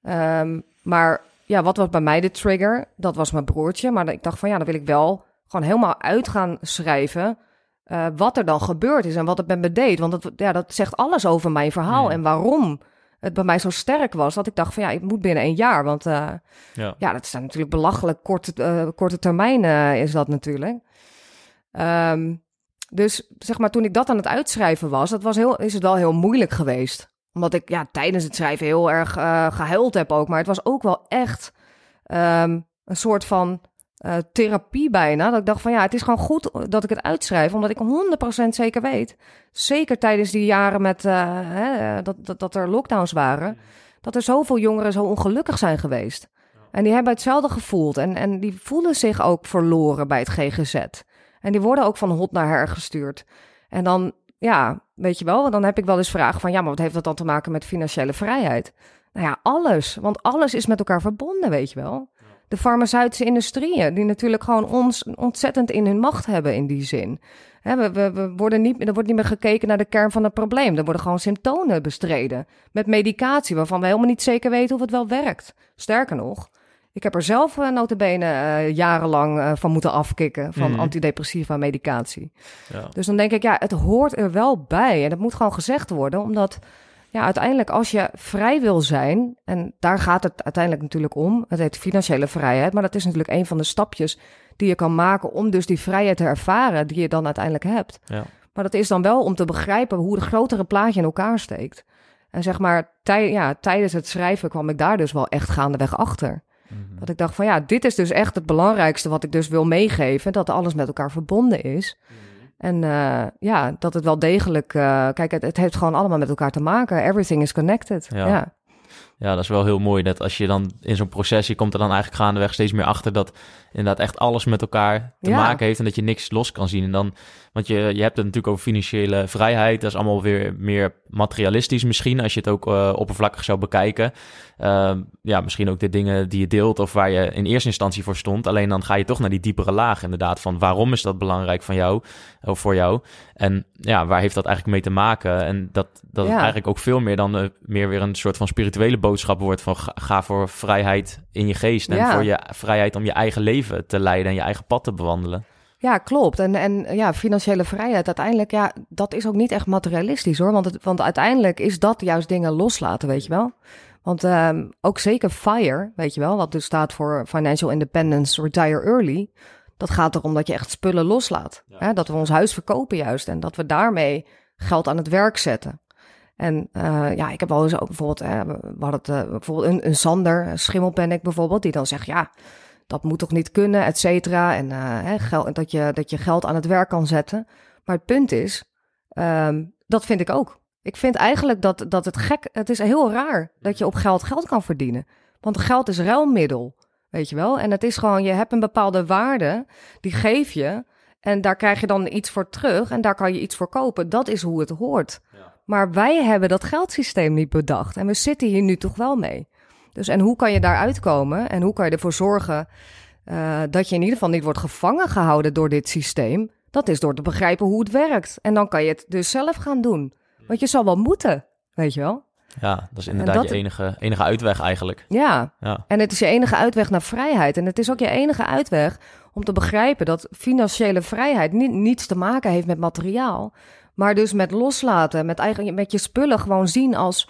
Ehm, maar ja, wat was bij mij de trigger? Dat was mijn broertje. Maar ik dacht van ja, dan wil ik wel gewoon helemaal uit gaan schrijven. eh, wat er dan gebeurd is en wat het met me deed. Want dat, ja, dat zegt alles over mijn verhaal Hmm. en waarom het bij mij zo sterk was. Dat ik dacht van ja, ik moet binnen een jaar. Want eh, Ja. ja, dat is natuurlijk belachelijk korte, eh, korte termijn eh, is dat natuurlijk. Ehm, dus zeg maar, toen ik dat aan het uitschrijven was, dat was heel, is het wel heel moeilijk geweest. Omdat ik ja, tijdens het schrijven heel erg eh, gehuild heb ook. Maar het was ook wel echt ehm, een soort van eh, therapie bijna. Dat ik dacht van ja, het is gewoon goed dat ik het uitschrijf. Omdat ik 100% zeker weet, zeker tijdens die jaren met, eh, hè, dat, dat, dat er lockdowns waren... dat er zoveel jongeren zo ongelukkig zijn geweest. En die hebben hetzelfde gevoeld. En, en die voelen zich ook verloren bij het GGZ. En die worden ook van hot naar her gestuurd. En dan, ja, weet je wel, dan heb ik wel eens vragen van... ja, maar wat heeft dat dan te maken met financiële vrijheid? Nou ja, alles. Want alles is met elkaar verbonden, weet je wel. De farmaceutische industrieën, die natuurlijk gewoon ons ontzettend in hun macht hebben in die zin. Hè, we, we, we worden niet, er wordt niet meer gekeken naar de kern van het probleem. Er worden gewoon symptomen bestreden. Met medicatie waarvan we helemaal niet zeker weten of het wel werkt. Sterker nog, ik heb er zelf uh, notabene uh, jarenlang uh, van moeten afkicken. Van Mhm. antidepressiva medicatie. Ja. Dus dan denk ik, ja, het hoort er wel bij. En dat moet gewoon gezegd worden. Omdat, ja, uiteindelijk als je vrij wil zijn... en daar gaat het uiteindelijk natuurlijk om. Het heet financiële vrijheid. Maar dat is natuurlijk een van de stapjes die je kan maken... om dus die vrijheid te ervaren die je dan uiteindelijk hebt. Ja. Maar dat is dan wel om te begrijpen hoe het grotere plaatje in elkaar steekt. En zeg maar, tij, ja, tijdens het schrijven kwam ik daar dus wel echt gaandeweg achter. Dat ik dacht van ja, dit is dus echt het belangrijkste wat ik dus wil meegeven. Dat alles met elkaar verbonden is. En uh, ja, dat het wel degelijk... Uh, kijk, het, het, heeft gewoon allemaal met elkaar te maken. Everything is connected. Ja. ja. Ja, dat is wel heel mooi. Dat als je dan in zo'n proces, je komt er dan eigenlijk gaandeweg steeds meer achter dat inderdaad echt alles met elkaar te Ja. maken heeft en dat je niks los kan zien. En dan, want je, je hebt het natuurlijk over financiële vrijheid. Dat is allemaal weer meer materialistisch misschien, als je het ook eh, oppervlakkig zou bekijken. Ehm, ja, misschien ook de dingen die je deelt of waar je in eerste instantie voor stond. Alleen dan ga je toch naar die diepere laag inderdaad van waarom is dat belangrijk van jou of voor jou? En ja, waar heeft dat eigenlijk mee te maken? En dat, dat Ja. eigenlijk ook veel meer dan eh, meer weer een soort van spirituele boodschap wordt van ga, ga voor vrijheid in je geest en Ja. voor je vrijheid om je eigen leven te leiden en je eigen pad te bewandelen. Ja, klopt. En, en ja, financiële vrijheid, uiteindelijk, ja, dat is ook niet echt materialistisch hoor. Want, het, want uiteindelijk is dat juist dingen loslaten, weet je wel. Want ehm, ook zeker FIRE, weet je wel, wat dus staat voor Financial Independence Retire Early. Dat gaat erom dat je echt spullen loslaat. Hè? Dat we ons huis verkopen juist en dat we daarmee geld aan het werk zetten. En eh, ja, ik heb wel eens ook bijvoorbeeld, hè, we hadden het, eh, bijvoorbeeld een, een Sander, een Schimmelpennik bijvoorbeeld, die dan zegt, ja, dat moet toch niet kunnen, et cetera. En eh, dat, je, dat je geld aan het werk kan zetten. Maar het punt is, ehm, dat vind ik ook. Ik vind eigenlijk dat, dat het gek, het is heel raar dat je op geld geld kan verdienen. Want geld is ruilmiddel, weet je wel. En het is gewoon, je hebt een bepaalde waarde, die geef je. En daar krijg je dan iets voor terug en daar kan je iets voor kopen. Dat is hoe het hoort. Maar wij hebben dat geldsysteem niet bedacht. En we zitten hier nu toch wel mee. Dus en hoe kan je daaruit komen? En hoe kan je ervoor zorgen uh, dat je in ieder geval niet wordt gevangen gehouden door dit systeem? Dat is door te begrijpen hoe het werkt. En dan kan je het dus zelf gaan doen. Want je zal wel moeten, weet je wel? Ja, dat is inderdaad dat- je enige, enige uitweg eigenlijk. Ja, Ja. en het is je enige uitweg naar vrijheid. En het is ook je enige uitweg om te begrijpen dat financiële vrijheid niet, niets te maken heeft met materiaal. Maar dus met loslaten, met, eigen, met je spullen gewoon zien als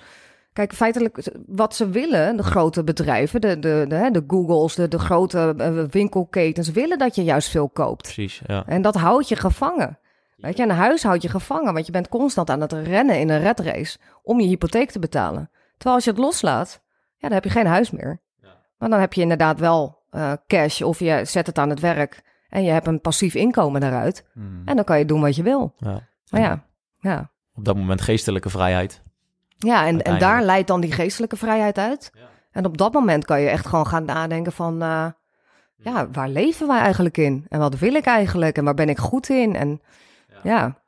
Kijk, feitelijk wat ze willen, de grote bedrijven, de, de, de, Googles, de, de grote eh, winkelketens, willen dat je juist veel koopt. Precies, ja. En dat houdt je gevangen. Weet je, een huis houdt je gevangen, want je bent constant aan het rennen in een red race om je hypotheek te betalen. Terwijl als je het loslaat, ja, dan heb je geen huis meer. Maar dan heb je inderdaad wel eh, cash of je zet het aan het werk en je hebt een passief inkomen daaruit. Hmm. En dan kan je doen wat je wil. ja. Maar ja, ja. Op dat moment geestelijke vrijheid. Ja, en, en daar leidt dan die geestelijke vrijheid uit. En op dat moment kan je echt gewoon gaan nadenken van... eh, ja, waar leven wij eigenlijk in? En wat wil ik eigenlijk? En waar ben ik goed in? En ja, Ja,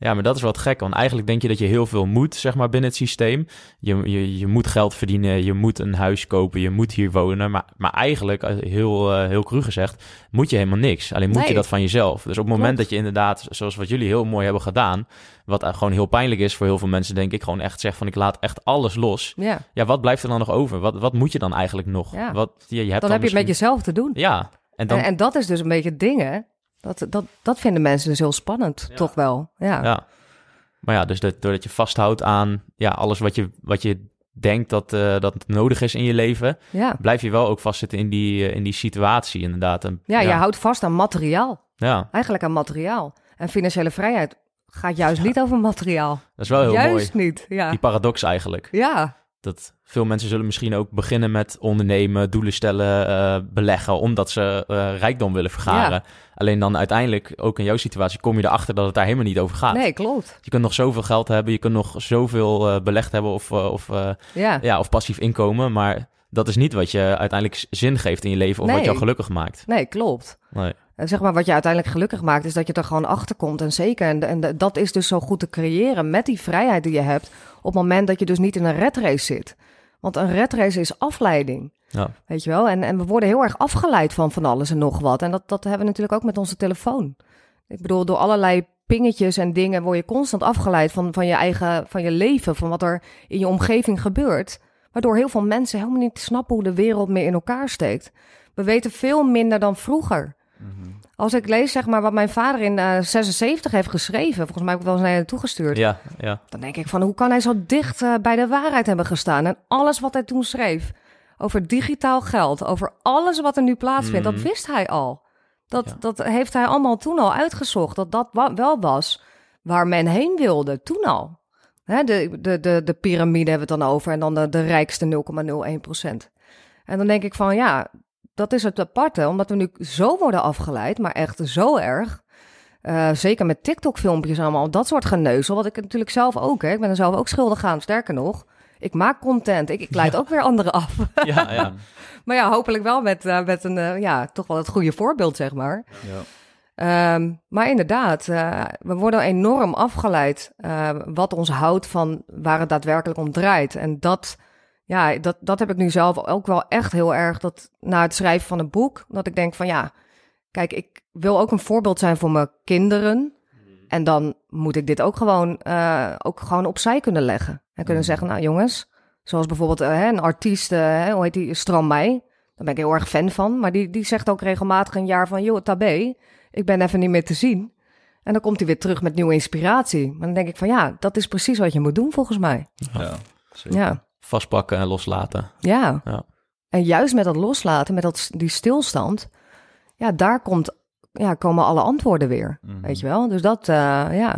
maar dat is wat gek, want eigenlijk denk je dat je heel veel moet, zeg maar, binnen het systeem. Je, je, je moet geld verdienen, je moet een huis kopen, je moet hier wonen. Maar, maar eigenlijk, heel, eh, heel cru gezegd, moet je helemaal niks. Alleen moet je dat van jezelf. Dus op het moment Klopt. dat je inderdaad, zoals wat jullie heel mooi hebben gedaan, wat eh, gewoon heel pijnlijk is voor heel veel mensen, denk ik, gewoon echt zegt van ik laat echt alles los. ja. Ja, wat blijft er dan nog over? Wat, wat moet je dan eigenlijk nog? Ja. Wat, je, je hebt dan heb je het met jezelf te doen. Ja, en dan... En, en dat is dus een beetje het ding, hè? Dat, dat, dat vinden mensen dus heel spannend, toch wel. Ja. Ja. Maar ja, dus dat, doordat je vasthoudt aan ja, alles wat je, wat je denkt dat, eh, dat nodig is in je leven, Ja. blijf je wel ook vastzitten in die, eh, in die situatie inderdaad. En, Ja, je houdt vast aan materiaal. ja, Eigenlijk aan materiaal. En financiële vrijheid gaat juist niet over materiaal. dat is wel heel juist mooi. niet, ja. Die paradox eigenlijk. Ja, Dat veel mensen zullen misschien ook beginnen met ondernemen, doelen stellen, eh, beleggen, omdat ze eh, rijkdom willen vergaren. Alleen dan uiteindelijk, ook in jouw situatie, kom je erachter dat het daar helemaal niet over gaat. nee, klopt. Je kunt nog zoveel geld hebben, je kunt nog zoveel eh, belegd hebben of, of Ja. ja, of passief inkomen. Maar dat is niet wat je uiteindelijk zin geeft in je leven of wat jou gelukkig maakt. Nee, klopt. Nee. Zeg maar, wat je uiteindelijk gelukkig maakt, is dat je er gewoon achter komt. En zeker, en, en dat is dus zo goed te creëren met die vrijheid die je hebt. Op het moment dat je dus niet in een red race zit. Want een red race is afleiding. Ja. Weet je wel? En, en we worden heel erg afgeleid van van alles en nog wat. En dat, dat hebben we natuurlijk ook met onze telefoon. Ik bedoel, door allerlei pingetjes en dingen word je constant afgeleid van, van je eigen van je leven, van wat er in je omgeving gebeurt. Waardoor heel veel mensen helemaal niet snappen hoe de wereld meer in elkaar steekt. We weten veel minder dan vroeger. Als ik lees zeg maar wat mijn vader in eh 76 heeft geschreven, volgens mij heb ik wel eens naar je toegestuurd. Ja, ja. Dan denk ik van hoe kan hij zo dicht eh, bij de waarheid hebben gestaan? En alles wat hij toen schreef over digitaal geld, over alles wat er nu plaatsvindt, Mhm. dat wist hij al. Dat, Ja. dat heeft hij allemaal toen al uitgezocht. Dat dat wa- wel was waar men heen wilde, toen al. Hè, de, de, de, de piramide hebben we het dan over en dan de, de rijkste 0,01 procent. En dan denk ik van ja, dat is het aparte, omdat we nu zo worden afgeleid, maar echt zo erg. Eh, zeker met TikTok-filmpjes allemaal, dat soort geneuzel. Wat ik natuurlijk zelf ook, hè. Ik ben er zelf ook schuldig aan. Sterker nog, ik maak content. Ik, ik leid ook weer anderen af. ja, ja. maar ja, hopelijk wel met, eh, met een, eh, ja, toch wel het goede voorbeeld, zeg maar. Ja. Ehm, maar inderdaad, we worden enorm afgeleid wat ons houdt van waar het daadwerkelijk om draait. En dat, ja, dat, dat heb ik nu zelf ook wel echt heel erg. Dat na het schrijven van een boek, dat ik denk van ja, kijk, ik wil ook een voorbeeld zijn voor mijn kinderen. En dan moet ik dit ook gewoon, eh, ook gewoon opzij kunnen leggen. En kunnen zeggen, nou jongens, zoals bijvoorbeeld eh, hè, een artiest, eh, hè, hoe heet die, Stromae. Daar ben ik heel erg fan van. Maar die, die zegt ook regelmatig een jaar van, joh, tabé, ik ben even niet meer te zien. En dan komt hij weer terug met nieuwe inspiratie. Maar dan denk ik van, ja, dat is precies wat je moet doen volgens mij. Ja, zeker. Ja, Vastpakken en loslaten. ja. Ja. En juist met dat loslaten, met dat, die stilstand, ja, daar komt, ja, komen alle antwoorden weer. Mhm. Weet je wel? Dus dat, eh, ja.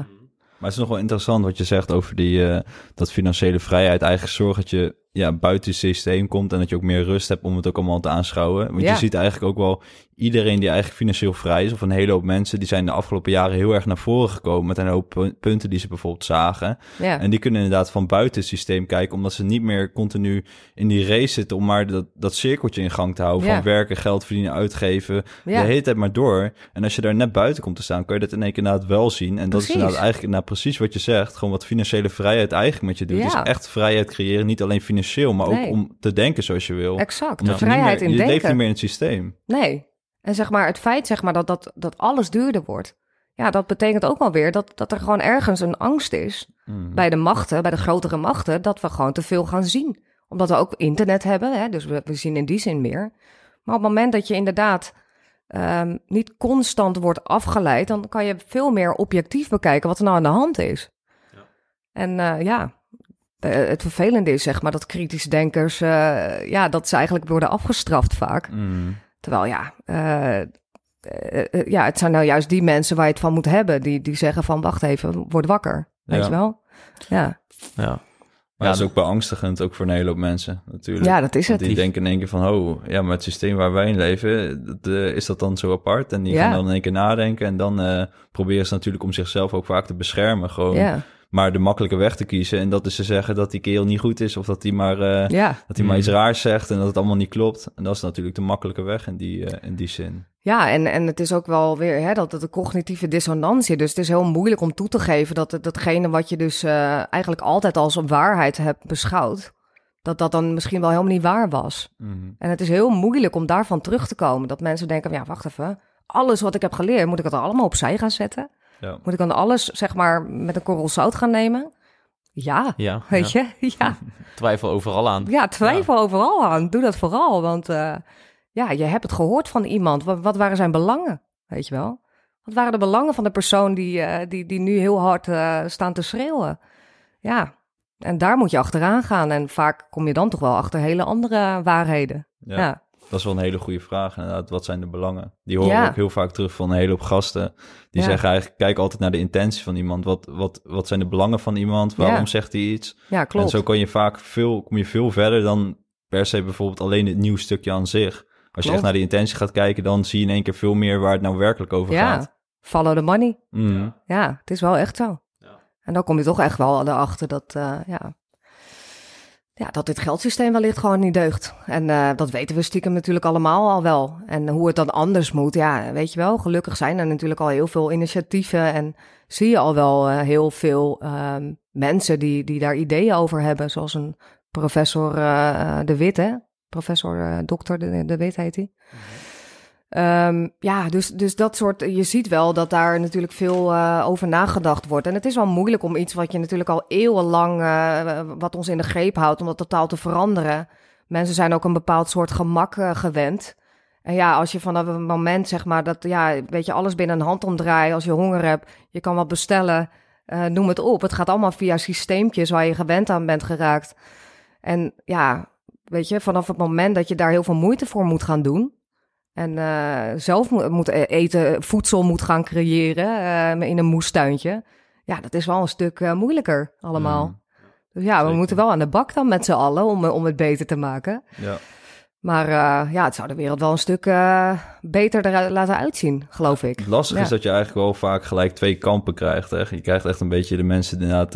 Maar het is nog wel interessant wat je zegt over die, eh, dat financiële vrijheid. Eigenlijk zorgt dat je ja, buiten het systeem komt en dat je ook meer rust hebt om het ook allemaal te aanschouwen. Want Ja. je ziet eigenlijk ook wel iedereen die eigenlijk financieel vrij is, of een hele hoop mensen, die zijn de afgelopen jaren heel erg naar voren gekomen met een hoop pu- punten die ze bijvoorbeeld zagen. ja. En die kunnen inderdaad van buiten het systeem kijken, omdat ze niet meer continu in die race zitten om maar dat, dat cirkeltje in gang te houden. Ja. Van werken, geld verdienen, uitgeven. Ja. De hele tijd maar door. En als je daar net buiten komt te staan, kan je dat in één keer inderdaad wel zien. En dat is inderdaad eigenlijk nou, precies wat je zegt. Gewoon wat financiële vrijheid eigenlijk met je doet. Is echt vrijheid creëren, niet alleen financieel, maar Nee. ook om te denken zoals je wil. Exact. Je niet Vrijheid meer- in je leeft niet meer in het systeem. Nee. En zeg maar, het feit zeg maar, dat, dat, dat alles duurder wordt. Ja, dat betekent ook wel weer dat, dat er gewoon ergens een angst is Mhm. bij de machten, bij de grotere machten, dat we gewoon te veel gaan zien. Omdat we ook internet hebben, hè, dus we, we zien in die zin meer. Maar op het moment dat je inderdaad ehm, niet constant wordt afgeleid, dan kan je veel meer objectief bekijken wat er nou aan de hand is. En eh, ja, eh, het vervelende is, zeg maar, dat kritisch denkers, eh, ja, dat ze eigenlijk worden afgestraft vaak. Mm. Terwijl ja, eh, eh, eh, ja, het zijn nou juist die mensen waar je het van moet hebben, die, die zeggen van, wacht even, word wakker, weet Ja. je wel? Ja, Ja. Maar Ja, dat is ook beangstigend, ook voor een hele hoop mensen natuurlijk. ja dat is Want het. die denken in één keer van, oh, ja, maar het systeem waar wij in leven, dat, is dat dan zo apart? En die Ja. gaan dan in één keer nadenken en dan eh, proberen ze natuurlijk om zichzelf ook vaak te beschermen, gewoon Ja, maar de makkelijke weg te kiezen. En dat is te zeggen dat die kerel niet goed is of dat hij maar, eh, ja. dat hij maar Mm. iets raars zegt en dat het allemaal niet klopt. En dat is natuurlijk de makkelijke weg in die, eh, in die zin. Ja, en, en het is ook wel weer hè, dat het een cognitieve dissonantie. Dus het is heel moeilijk om toe te geven dat het, datgene wat je dus eh, eigenlijk altijd als een waarheid hebt beschouwd, dat dat dan misschien wel helemaal niet waar was. En het is heel moeilijk om daarvan terug te komen. Dat mensen denken, ja, wacht even. Alles wat ik heb geleerd, moet ik het allemaal opzij gaan zetten? Ja. Moet ik dan alles, zeg maar, met een korrel zout gaan nemen? Ja, Ja, weet ja. je? Ja, Twijfel overal aan. ja twijfel overal aan. Doe dat vooral, want eh, ja, je hebt het gehoord van iemand. Wat, wat waren zijn belangen, weet je wel? Wat waren de belangen van de persoon die, eh, die, die nu heel hard eh, staan te schreeuwen? Ja, en daar moet je achteraan gaan. En vaak kom je dan toch wel achter hele andere waarheden. Ja. Dat is wel een hele goede vraag inderdaad. Wat zijn de belangen? Die horen Ja. we ook heel vaak terug van een hele hoop gasten. Die Ja. zeggen eigenlijk, kijk altijd naar de intentie van iemand. Wat, wat, wat zijn de belangen van iemand? Waarom Ja. zegt hij iets? Ja, klopt. En zo kan je vaak veel, kom je veel verder dan per se bijvoorbeeld alleen het nieuw stukje aan zich. Als je echt naar de intentie gaat kijken, dan zie je in één keer veel meer waar het nou werkelijk over ja, gaat. follow the money. Mm. Ja, het is wel echt zo. Ja. En dan kom je toch echt wel erachter dat, eh, ja, ja, dat dit geldsysteem wellicht gewoon niet deugt. En eh, dat weten we stiekem natuurlijk allemaal al wel. En hoe het dan anders moet, ja, weet je wel. Gelukkig zijn er natuurlijk al heel veel initiatieven en zie je al wel eh, heel veel ehm, mensen die, die daar ideeën over hebben. Zoals een professor eh, De Wit, hè? Professor Dokter De, de Wit heet hij. Ehm, ja, dus, dus dat soort. Je ziet wel dat daar natuurlijk veel eh, over nagedacht wordt. En het is wel moeilijk om iets wat je natuurlijk al eeuwenlang. eh, wat ons in de greep houdt, om dat totaal te veranderen. Mensen zijn ook een bepaald soort gemak eh, gewend. En ja, als je vanaf een moment zeg maar dat. Ja, weet je, alles binnen een hand omdraait. Als je honger hebt, je kan wat bestellen. noem het op. Het gaat allemaal via systeempjes waar je gewend aan bent geraakt. En ja, weet je, vanaf het moment dat je daar heel veel moeite voor moet gaan doen. En eh, zelf moet, moet eten, voedsel moet gaan creëren eh, in een moestuintje. Ja, dat is wel een stuk eh, moeilijker allemaal. Mm. Dus ja, we moeten wel aan de bak dan met z'n allen om, om het beter te maken. Ja. Maar ja, het zou de wereld wel een stuk beter eruit laten uitzien, geloof ik. Het lastige Ja. is dat je eigenlijk wel vaak gelijk twee kampen krijgt. Hè? Je krijgt echt een beetje de mensen inderdaad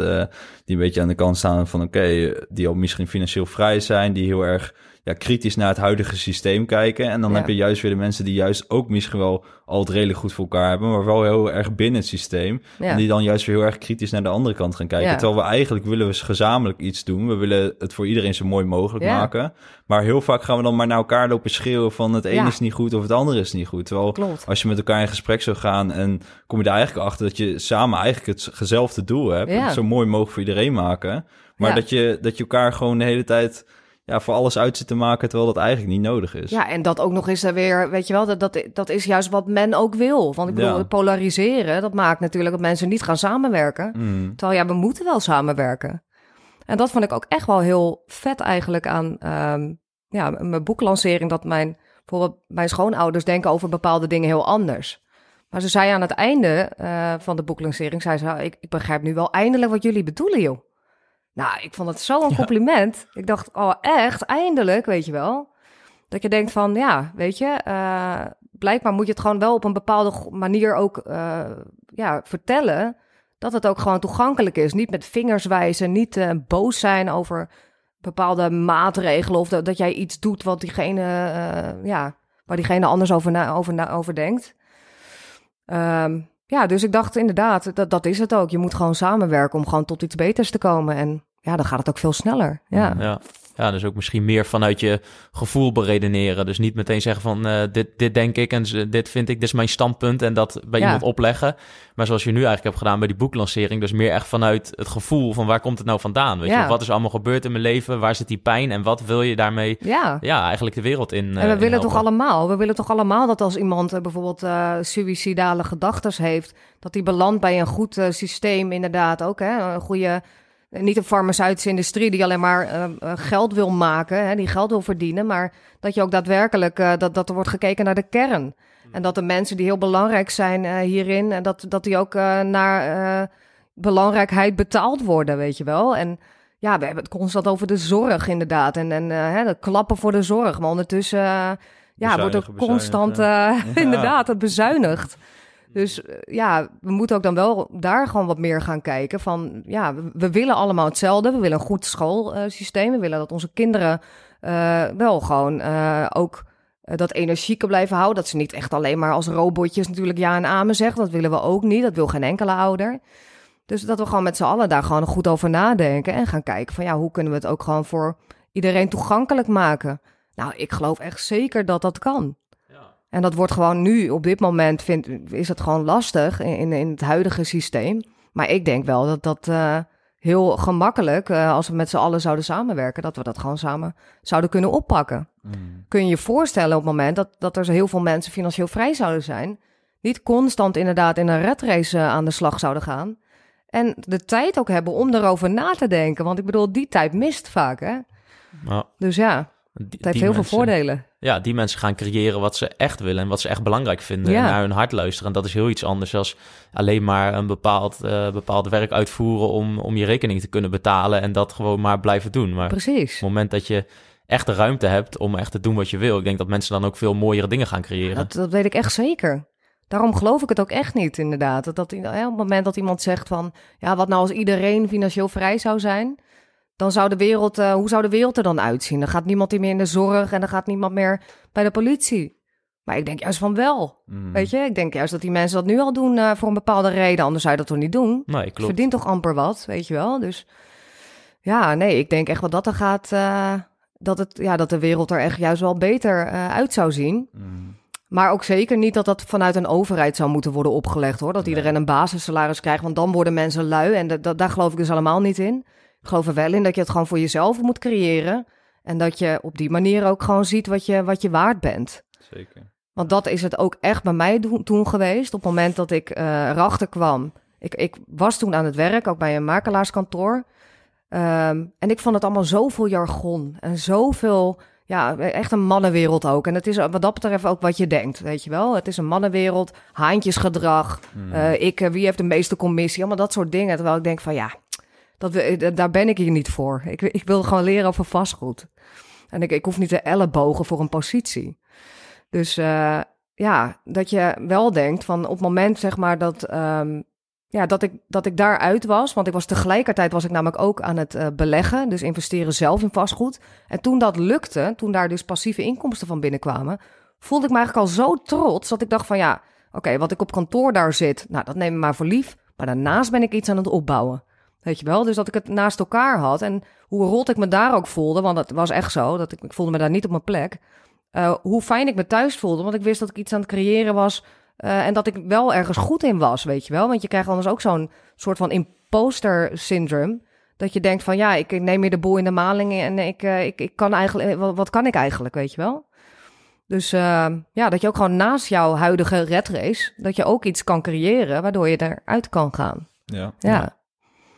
die een beetje aan de kant staan van oké, die al misschien financieel vrij zijn, die heel erg ja, kritisch naar het huidige systeem kijken. En dan Ja. heb je juist weer de mensen die juist ook misschien wel al het redelijk goed voor elkaar hebben, maar wel heel erg binnen het systeem. Ja. En die dan juist weer heel erg kritisch naar de andere kant gaan kijken. Ja. Terwijl we eigenlijk willen we gezamenlijk iets doen. We willen het voor iedereen zo mooi mogelijk maken. Maar heel vaak gaan we dan maar naar elkaar lopen schreeuwen van het ene is niet goed of het andere is niet goed. Terwijl Klopt. als je met elkaar in gesprek zou gaan en kom je daar eigenlijk achter dat je samen eigenlijk hetzelfde doel hebt. Ja. Het zo mooi mogelijk voor iedereen maken. Maar dat, je, dat je elkaar gewoon de hele tijd ja, voor alles uit zit te maken terwijl dat eigenlijk niet nodig is. Ja, en dat ook nog eens weer, weet je wel, dat, dat, dat is juist wat men ook wil. Want ik bedoel, Ja. het polariseren, dat maakt natuurlijk dat mensen niet gaan samenwerken. Mm, Terwijl ja, we moeten wel samenwerken. En dat vond ik ook echt wel heel vet eigenlijk aan ehm, ja, mijn boeklancering. Dat mijn, bijvoorbeeld mijn schoonouders denken over bepaalde dingen heel anders. Maar ze zei aan het einde eh, van de boeklancering, zei ze, ik, ik begrijp nu wel eindelijk wat jullie bedoelen, joh. Nou, ik vond het zo'n compliment. Ik dacht, oh echt, eindelijk, weet je wel. Dat je denkt van, ja, weet je, eh, blijkbaar moet je het gewoon wel op een bepaalde manier ook eh, ja, vertellen. Dat het ook gewoon toegankelijk is. Niet met vingers wijzen, niet eh, boos zijn over bepaalde maatregelen. Of dat, dat jij iets doet wat diegene, ja, waar diegene anders over, na, over, na, over denkt. Ehm, ja, dus ik dacht inderdaad, dat, dat is het ook. Je moet gewoon samenwerken om gewoon tot iets beters te komen. En ja, dan gaat het ook veel sneller. Ja, Ja. Ja, dus ook misschien meer vanuit je gevoel beredeneren. Dus niet meteen zeggen van eh, dit, dit denk ik en dit vind ik, dit is mijn standpunt en dat bij Ja. iemand opleggen. Maar zoals je nu eigenlijk hebt gedaan bij die boeklancering, dus meer echt vanuit het gevoel van waar komt het nou vandaan? Weet Ja. je, wat is allemaal gebeurd in mijn leven? Waar zit die pijn en wat wil je daarmee? ja. Ja, eigenlijk de wereld in. En eh, we in willen toch allemaal, we willen toch allemaal dat als iemand eh, bijvoorbeeld suïcidale gedachten heeft, dat die belandt bij een goed systeem inderdaad ook, hè, een goede niet een farmaceutische industrie die alleen maar eh, eh, geld wil maken, hè, die geld wil verdienen, maar dat je ook daadwerkelijk eh, dat, dat er wordt gekeken naar de kern. En dat de mensen die heel belangrijk zijn eh, hierin, en dat, dat die ook eh, naar eh, belangrijkheid betaald worden, weet je wel. En ja, we hebben het constant over de zorg, inderdaad. En, en eh, hè, de klappen voor de zorg. Maar ondertussen eh, ja, wordt er constant eh, Ja. inderdaad het bezuinigd. Dus eh, ja, we moeten ook dan wel daar gewoon wat meer gaan kijken. Van ja, we, willen allemaal hetzelfde. We willen een goed schoolsysteem. we willen dat onze kinderen eh, wel gewoon eh, ook dat energieke blijven houden. Dat ze niet echt alleen maar als robotjes natuurlijk ja en amen zeggen. Dat willen we ook niet. Dat wil geen enkele ouder. Dus dat we gewoon met z'n allen daar gewoon goed over nadenken. En gaan kijken van ja, hoe kunnen we het ook gewoon voor iedereen toegankelijk maken. Nou, ik geloof echt zeker dat dat kan. En dat wordt gewoon nu, op dit moment, vind, is het gewoon lastig in, in, in het huidige systeem. Maar ik denk wel dat dat eh, heel gemakkelijk, eh, als we met z'n allen zouden samenwerken, dat we dat gewoon samen zouden kunnen oppakken. Mm. Kun je je voorstellen op het moment dat, dat er zo heel veel mensen financieel vrij zouden zijn, niet constant inderdaad in een redrace eh, aan de slag zouden gaan. En de tijd ook hebben om erover na te denken. Want ik bedoel, die tijd mist vaak, hè? Dus ja, het heeft heel mensen- veel voordelen. Ja, die mensen gaan creëren wat ze echt willen en wat ze echt belangrijk vinden. Ja. En naar hun hart luisteren. En dat is heel iets anders dan alleen maar een bepaald, eh, bepaald werk uitvoeren om, om je rekening te kunnen betalen en dat gewoon maar blijven doen. Maar op Precies. het moment dat je echt de ruimte hebt om echt te doen wat je wil, ik denk dat mensen dan ook veel mooiere dingen gaan creëren. Dat, dat weet ik echt zeker. Daarom geloof ik het ook echt niet, inderdaad. Dat, dat, op het moment dat iemand zegt van... ja, wat nou als iedereen financieel vrij zou zijn... dan zou de wereld... eh, hoe zou de wereld er dan uitzien? Dan gaat niemand meer in de zorg... en dan gaat niemand meer bij de politie. Maar ik denk juist van wel. Mm. Weet je, ik denk juist dat die mensen dat nu al doen... eh, voor een bepaalde reden, anders zou je dat toch niet doen? Nee, klopt. verdient toch amper wat, weet je wel? Dus ja, nee, ik denk echt wel dat er gaat... eh, dat, het, ja, dat de wereld er echt juist wel beter uit zou zien... Mm. Maar ook zeker niet dat dat vanuit een overheid zou moeten worden opgelegd hoor. Dat Nee. iedereen een basissalaris krijgt, want dan worden mensen lui. En dat, daar geloof ik dus allemaal niet in. Ik geloof er wel in dat je het gewoon voor jezelf moet creëren. En dat je op die manier ook gewoon ziet wat je, wat je waard bent. Zeker. Want dat is het ook echt bij mij do- toen geweest. Op het moment dat ik eh, erachter kwam. Ik, ik was toen aan het werk, ook bij een makelaarskantoor. Ehm, en ik vond het allemaal zoveel jargon. En zoveel, ja, echt een mannenwereld ook. En het is wat dat betreft ook wat je denkt, weet je wel. Het is een mannenwereld, haantjesgedrag. Mm. eh, ik, eh, wie heeft de meeste commissie? Allemaal dat soort dingen. Terwijl ik denk van ja, dat, eh, daar ben ik hier niet voor. Ik, ik wil gewoon leren over vastgoed. En ik, ik hoef niet te ellebogen voor een positie. Dus eh, ja, dat je wel denkt van op het moment zeg maar dat, ehm, ja, dat, ik, dat ik daaruit was. Want ik was tegelijkertijd was ik namelijk ook aan het eh, beleggen. Dus investeren zelf in vastgoed. En toen dat lukte, toen daar dus passieve inkomsten van binnenkwamen, voelde ik me eigenlijk al zo trots dat ik dacht van ja, oké, wat ik op kantoor daar zit, nou dat neem ik maar voor lief. Maar daarnaast ben ik iets aan het opbouwen. Weet je wel? Dus dat ik het naast elkaar had. En hoe rot ik me daar ook voelde, want het was echt zo, dat ik, ik voelde me daar niet op mijn plek. Eh, hoe fijn ik me thuis voelde, want ik wist dat ik iets aan het creëren was. eh, en dat ik wel ergens goed in was, weet je wel. Want je krijgt anders ook zo'n soort van imposter syndrome. Dat je denkt van ja, ik neem hier de boel in de maling en ik, eh, ik, ik kan eigenlijk, wat, wat kan ik eigenlijk, weet je wel? Dus ja, dat je ook gewoon naast jouw huidige red race, dat je ook iets kan creëren waardoor je eruit kan gaan. Ja. Ja, Ja.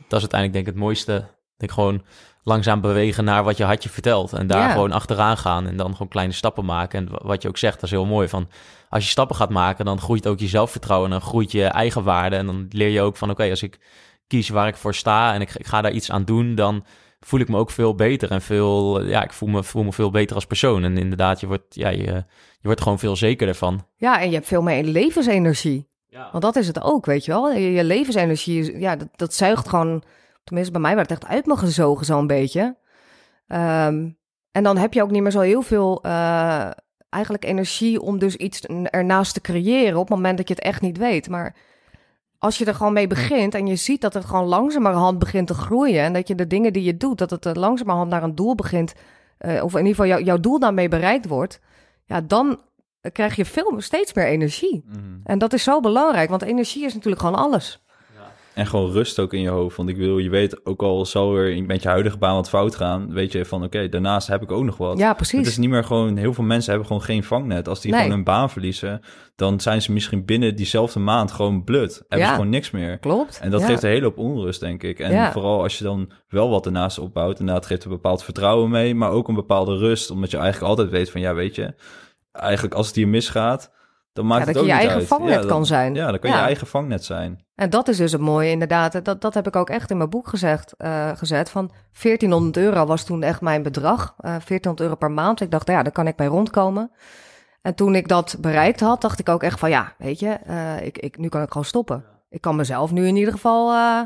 Dat is uiteindelijk denk ik het mooiste. Ik gewoon langzaam bewegen naar wat je hartje vertelt. En daar Ja. gewoon achteraan gaan. En dan gewoon kleine stappen maken. En wa- wat je ook zegt, dat is heel mooi. Van, als je stappen gaat maken, dan groeit ook je zelfvertrouwen. En dan groeit je eigen waarde. En dan leer je ook van, oké, als ik kies waar ik voor sta... en ik, ik ga daar iets aan doen, dan voel ik me ook veel beter. En veel, ja, ik voel me, voel me veel beter als persoon. En inderdaad, je wordt, ja, je, je wordt gewoon veel zekerder van. ja en je hebt veel meer levensenergie. Ja. Want dat is het ook, weet je wel. Je, levensenergie, ja, dat, dat zuigt gewoon... Tenminste, bij mij werd het echt uit me gezogen zo'n beetje. Ehm, en dan heb je ook niet meer zo heel veel... eh, eigenlijk energie om dus iets ernaast te creëren... op het moment dat je het echt niet weet. Maar als je er gewoon mee begint en je ziet dat het gewoon langzamerhand begint te groeien... en dat je de dingen die je doet, dat het eh, langzamerhand naar een doel begint... eh, of in ieder geval jou- jouw doel daarmee bereikt wordt... ja, dan krijg je veel, steeds meer energie. Mhm. En dat is zo belangrijk, want energie is natuurlijk gewoon alles. En gewoon rust ook in je hoofd. Want ik wil, je weet ook al zal er met je huidige baan wat fout gaan, weet je van oké, daarnaast heb ik ook nog wat. Ja, precies. Het is niet meer gewoon, heel veel mensen hebben gewoon geen vangnet. Als die Nee. gewoon hun baan verliezen, dan zijn ze misschien binnen diezelfde maand gewoon blut. Hebben Ja. ze gewoon niks meer. Klopt. En dat ja. geeft een hele hoop onrust, denk ik. En Ja. vooral als je dan wel wat ernaast opbouwt, inderdaad geeft een bepaald vertrouwen mee, maar ook een bepaalde rust, omdat je eigenlijk altijd weet van, ja, weet je, eigenlijk als het hier misgaat, dan maakt Ja, het dat ook je je eigen uit. vangnet ja, kan zijn. Ja, dan kan Ja. je eigen vangnet zijn. En dat is dus het mooie inderdaad. Dat, dat heb ik ook echt in mijn boek gezegd, eh, gezet. Van 1400 euro was toen echt mijn bedrag. Eh 1400 euro per maand. Ik dacht, ja, daar kan ik bij rondkomen. En toen ik dat bereikt had, dacht ik ook echt van... ja, weet je, eh, ik, ik, nu kan ik gewoon stoppen. Ik kan mezelf nu in ieder geval... eh,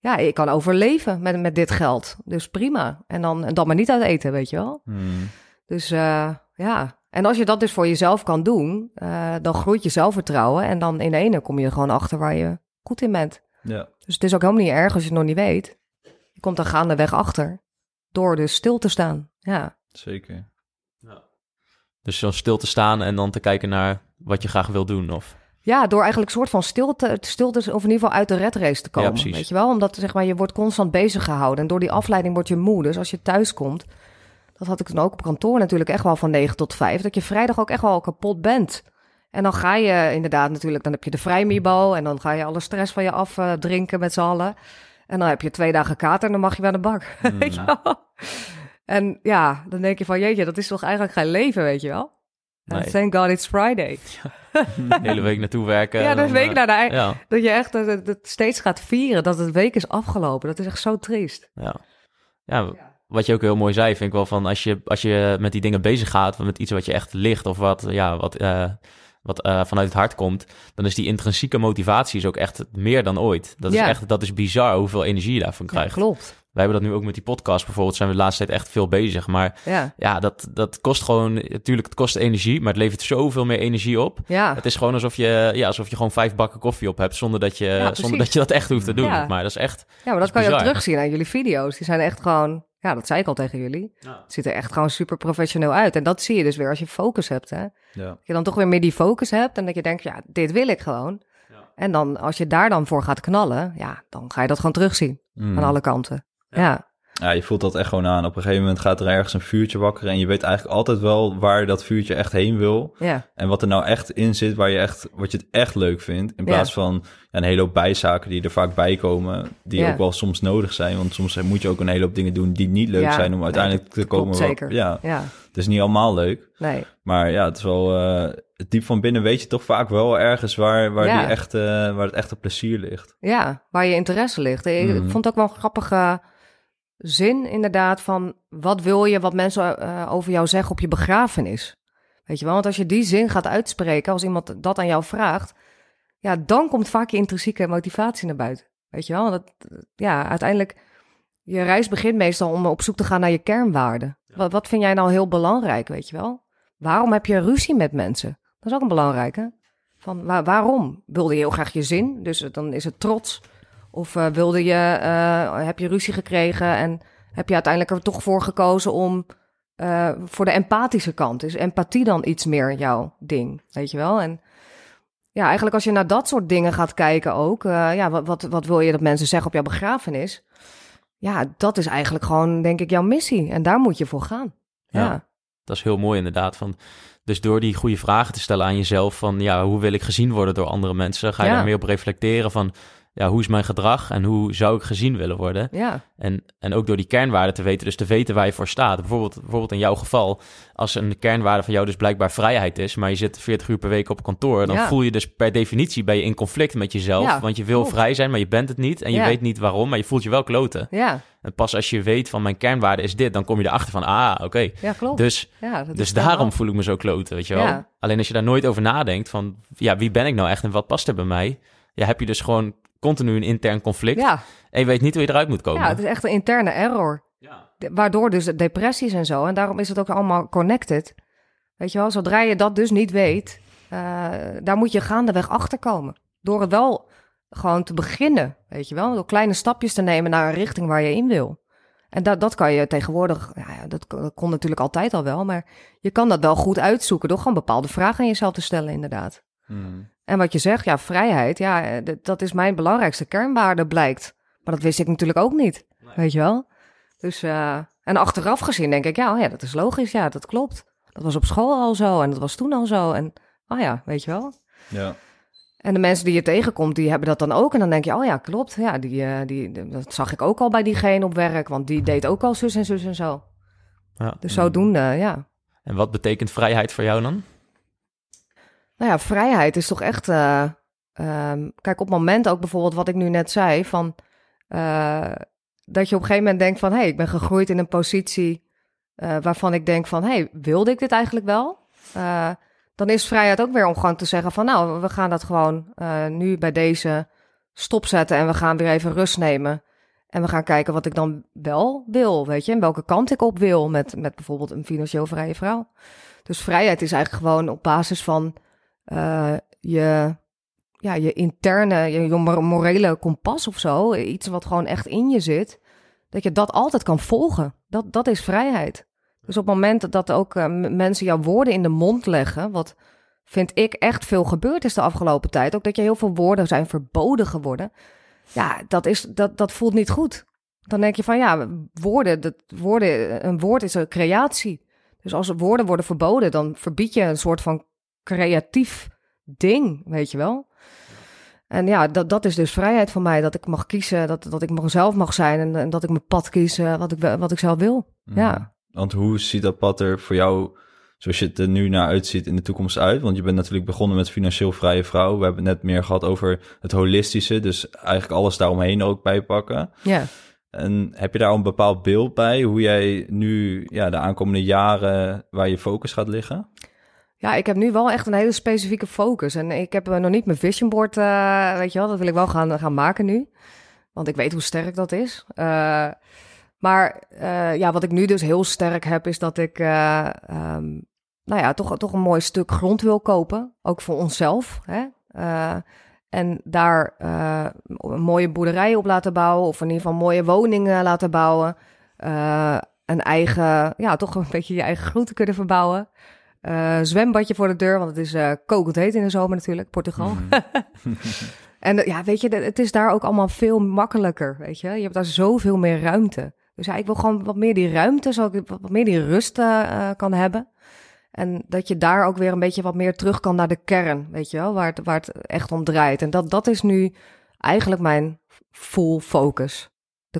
ja, ik kan overleven met, met dit geld. Dus prima. En dan, en dan maar niet uit eten, weet je wel. Hmm. Dus eh, ja, en als je dat dus voor jezelf kan doen, eh, dan groeit je zelfvertrouwen. En dan in de ene kom je gewoon achter waar je goed in bent. Ja, Dus het is ook helemaal niet erg als je het nog niet weet. Je komt er gaandeweg achter. Door dus stil te staan. Ja, zeker. Dus zo stil te staan en dan te kijken naar wat je graag wil doen. Of... ja door eigenlijk een soort van stilte, stilte of in ieder geval uit de red race te komen. Ja, precies. weet je wel? Omdat zeg maar, je wordt constant bezig gehouden. En door die afleiding word je moe. Dus als je thuis komt, dat had ik dan ook op kantoor natuurlijk echt wel van 9 tot 5. Dat je vrijdag ook echt wel kapot bent. En dan ga je inderdaad natuurlijk, dan heb je de vrijmibo. En dan ga je alle stress van je af eh, drinken met z'n allen. En dan heb je twee dagen kater en dan mag je weer aan de bak. weet je wel? En ja, dan denk je van jeetje, dat is toch eigenlijk geen leven, weet je wel? Nee. Thank God it's Friday. De hele week naartoe werken. Ja, dat dan, week eh, naar de Ja, Dat je echt dat het steeds gaat vieren dat het week is afgelopen. Dat is echt zo triest. ja. ja, wat je ook heel mooi zei, vind ik wel van als je, als je met die dingen bezig gaat, met iets wat je echt ligt of wat, ja, wat, eh, wat eh, vanuit het hart komt, dan is die intrinsieke motivatie is ook echt meer dan ooit. Dat is Ja. echt, dat is bizar hoeveel energie je daarvan Ja, krijgt. klopt. Wij hebben dat nu ook met die podcast bijvoorbeeld, zijn we de laatste tijd echt veel bezig. Maar Ja, ja, dat, dat kost gewoon, natuurlijk, het kost energie, maar het levert zoveel meer energie op. ja. Het is gewoon alsof je, ja, alsof je gewoon vijf bakken koffie op hebt, zonder dat je, zonder dat, je dat echt hoeft te doen. Ja. Maar dat is echt, ja maar dat kan je ook terugzien aan jullie video's. Die zijn echt gewoon, ja, dat zei ik al tegen jullie. Het ziet er echt gewoon super professioneel uit. En dat zie je dus weer als je focus hebt. Hè? Ja. Dat je dan toch weer meer die focus hebt en dat je denkt, ja, dit wil ik gewoon. Ja. En dan als je daar dan voor gaat knallen, ja, dan ga je dat gewoon terugzien Hmm. aan alle kanten. Ja, Ja, je voelt dat echt gewoon aan. Op een gegeven moment gaat er ergens een vuurtje wakkeren en je weet eigenlijk altijd wel waar dat vuurtje echt heen wil. ja, En wat er nou echt in zit, waar je echt, wat je het echt leuk vindt. In Ja. plaats van ja, een hele hoop bijzaken die er vaak bij komen, die ook wel soms nodig zijn. Want soms moet je ook een hele hoop dingen doen die niet leuk zijn om uiteindelijk te komen. klopt zeker. Ja, ja, het is niet allemaal leuk. nee. Maar ja, het is wel, eh, diep van binnen weet je toch vaak wel ergens waar, waar, die echte, waar het echte plezier ligt. Ja, waar je interesse ligt. Ik Mhm. vond het ook wel grappige zin inderdaad van... wat wil je wat mensen eh, over jou zeggen op je begrafenis? Weet je wel, want als je die zin gaat uitspreken... als iemand dat aan jou vraagt... ja, dan komt vaak je intrinsieke motivatie naar buiten. Weet je wel, dat, ja, uiteindelijk... je reis begint meestal om op zoek te gaan naar je kernwaarden. Wat, wat vind jij nou heel belangrijk, weet je wel? Waarom heb je ruzie met mensen? Dat is ook een belangrijke. Van waar- waarom? Wilde je heel graag je zin? Dus dan is het trots. Of eh, wilde je, eh, heb je ruzie gekregen en heb je uiteindelijk er toch voor gekozen om eh, voor de empathische kant? Is empathie dan iets meer jouw ding? Weet je wel? En ja, eigenlijk als je naar dat soort dingen gaat kijken ook, ja, wat, wat, wat wil je dat mensen zeggen op jouw begrafenis? Ja, dat is eigenlijk gewoon, denk ik, jouw missie. En daar moet je voor gaan. Ja, Ja. dat is heel mooi inderdaad. Van, dus door die goede vragen te stellen aan jezelf van, ja, hoe wil ik gezien worden door andere mensen? Ga je Ja. daar meer op reflecteren van, ja, hoe is mijn gedrag en hoe zou ik gezien willen worden? ja, En, en ook door die kernwaarden te weten, dus te weten waar je voor staat. Bijvoorbeeld, bijvoorbeeld in jouw geval, als een kernwaarde van jou dus blijkbaar vrijheid is, maar je zit 40 uur per week op kantoor, dan Ja. voel je dus per definitie ben je in conflict met jezelf. Ja, want je wil vrij zijn, maar je bent het niet. En je weet niet waarom, maar je voelt je wel kloten. ja, En pas als je weet van mijn kernwaarde is dit, dan kom je erachter van, ah, oké. ja, klopt. Dus, ja, dus wel- daarom voel ik me zo kloten, weet je wel. Ja. Alleen als je daar nooit over nadenkt van, ja, wie ben ik nou echt en wat past er bij mij? Ja, heb je dus gewoon continu een intern conflict. Ja, En je weet niet hoe je eruit moet komen. ja, het is echt een interne error. Ja. De- Waardoor dus depressies en zo. En daarom is het ook allemaal connected. Weet je wel, zodra je dat dus niet weet, eh, daar moet je gaandeweg achter komen. Door het wel gewoon te beginnen, weet je wel. Door kleine stapjes te nemen naar een richting waar je in wil. En dat, dat kan je tegenwoordig, ja, dat, kon- dat kon natuurlijk altijd al wel, maar je kan dat wel goed uitzoeken door gewoon bepaalde vragen aan jezelf te stellen, inderdaad. Hmm. En wat je zegt, ja, vrijheid, ja, eh, dat is mijn belangrijkste kernwaarde, blijkt. Maar dat wist ik natuurlijk ook niet, weet je wel. Dus, eh, en achteraf gezien denk ik, ja, oh ja, dat is logisch, ja, dat klopt. Dat was op school al zo en dat was toen al zo. En, oh ja, weet je wel. Ja. En de mensen die je tegenkomt, die hebben dat dan ook. En dan denk je, oh ja, klopt. Ja, die, eh, die, dat zag ik ook al bij diegene op werk. Want die deed ook al zus en zus en zo. Ja. Dus zodoende, ja. En wat betekent vrijheid voor jou dan? Nou ja, vrijheid is toch echt... eh, ehm, kijk, op het moment ook bijvoorbeeld wat ik nu net zei... van eh, dat je op een gegeven moment denkt van... hé, hey, ik ben gegroeid in een positie eh, waarvan ik denk van... hé, hey, wilde ik dit eigenlijk wel? Dan is vrijheid ook weer om gewoon te zeggen van... nou, we gaan dat gewoon nu bij deze stopzetten... en we gaan weer even rust nemen... En we gaan kijken wat ik dan wel wil, weet je, en welke kant ik op wil met, met bijvoorbeeld een financieel vrije vrouw. Dus vrijheid is eigenlijk gewoon op basis van eh, je, ja, je interne, je, je mor- morele kompas of zo, iets wat gewoon echt in je zit, dat je dat altijd kan volgen. Dat, dat is vrijheid. Dus op het moment dat ook eh, mensen jouw woorden in de mond leggen, wat vind ik echt veel gebeurd is de afgelopen tijd, ook dat je heel veel woorden zijn verboden geworden. Ja, dat, is, dat, dat voelt niet goed. Dan denk je van ja, woorden, dat woorden, een woord is een creatie. Dus als woorden worden verboden, dan verbied je een soort van creatief ding, weet je wel. En ja, dat, dat is dus vrijheid van mij. Dat ik mag kiezen, dat, dat ik mezelf mag zijn en, en dat ik mijn pad kies eh, wat, ik, wat ik zelf wil. Ja. Mhm. Want hoe ziet dat pad er voor jou, zoals je het er nu naar uitziet, in de toekomst uit? Want je bent natuurlijk begonnen met financieel vrije vrouw. We hebben het net meer gehad over het holistische, dus eigenlijk alles daaromheen ook bijpakken. ja. En heb je daar een bepaald beeld bij, hoe jij nu ja, de aankomende jaren, waar je focus gaat liggen? Ja, ik heb nu wel echt een hele specifieke focus. En ik heb eh, nog niet mijn vision board, eh, weet je wel. Dat wil ik wel gaan, gaan maken nu. Want ik weet hoe sterk dat is. Eh, maar ja, wat ik nu dus heel sterk heb, is dat ik... eh, ehm, nou ja, toch, toch een mooi stuk grond wil kopen. Ook voor onszelf. Hè? En daar een mooie boerderijen op laten bouwen. Of in ieder geval mooie woningen laten bouwen. Een eigen, ja, toch een beetje je eigen groente kunnen verbouwen. Eh, zwembadje voor de deur, want het is eh kokend heet in de zomer natuurlijk, Portugal. en eh, ja, weet je, het is daar ook allemaal veel makkelijker, weet je. Je hebt daar zoveel meer ruimte. Dus ja, ik wil gewoon wat meer die ruimte, zodat ik wat meer die rust kan hebben. En dat je daar ook weer een beetje wat meer terug kan naar de kern, weet je wel, waar het, waar het echt om draait. En dat, dat is nu eigenlijk mijn full focus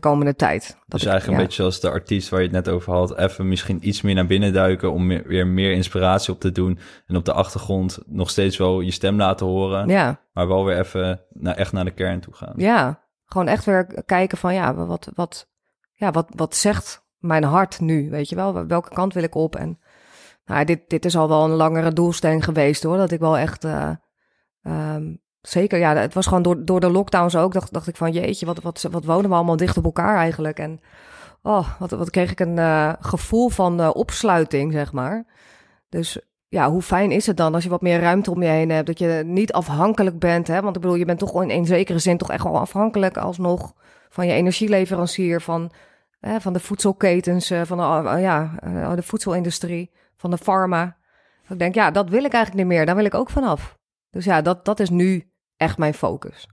de komende tijd. Dat dus ik- eigenlijk ja. een beetje zoals de artiest waar je het net over had, even misschien iets meer naar binnen duiken om meer- weer meer inspiratie op te doen. En op de achtergrond nog steeds wel je stem laten horen, Ja, maar wel weer even naar, echt naar de kern toe gaan. Ja, gewoon echt weer kijken van ja, wat, wat, ja, wat, wat zegt mijn hart nu? Weet je wel, welke kant wil ik op? En nou, dit, dit is al wel een langere doelstelling geweest hoor. Dat ik wel echt, eh, ehm, zeker, ja, het was gewoon door, door de lockdowns ook. Dacht, dacht ik van jeetje, wat, wat, wat wonen we allemaal dicht op elkaar eigenlijk? En oh, wat, wat kreeg ik een eh, gevoel van eh, opsluiting, zeg maar. Dus ja, hoe fijn is het dan als je wat meer ruimte om je heen hebt? Dat je niet afhankelijk bent, hè? Want ik bedoel, je bent toch in, in zekere zin toch echt wel afhankelijk alsnog van je energieleverancier, van, hè, van de voedselketens, eh, van de, eh, ja, eh, de voedselindustrie, van de pharma. Ik denk, ja, dat wil ik eigenlijk niet meer. Daar wil ik ook vanaf. Dus ja, dat, dat is nu echt mijn focus.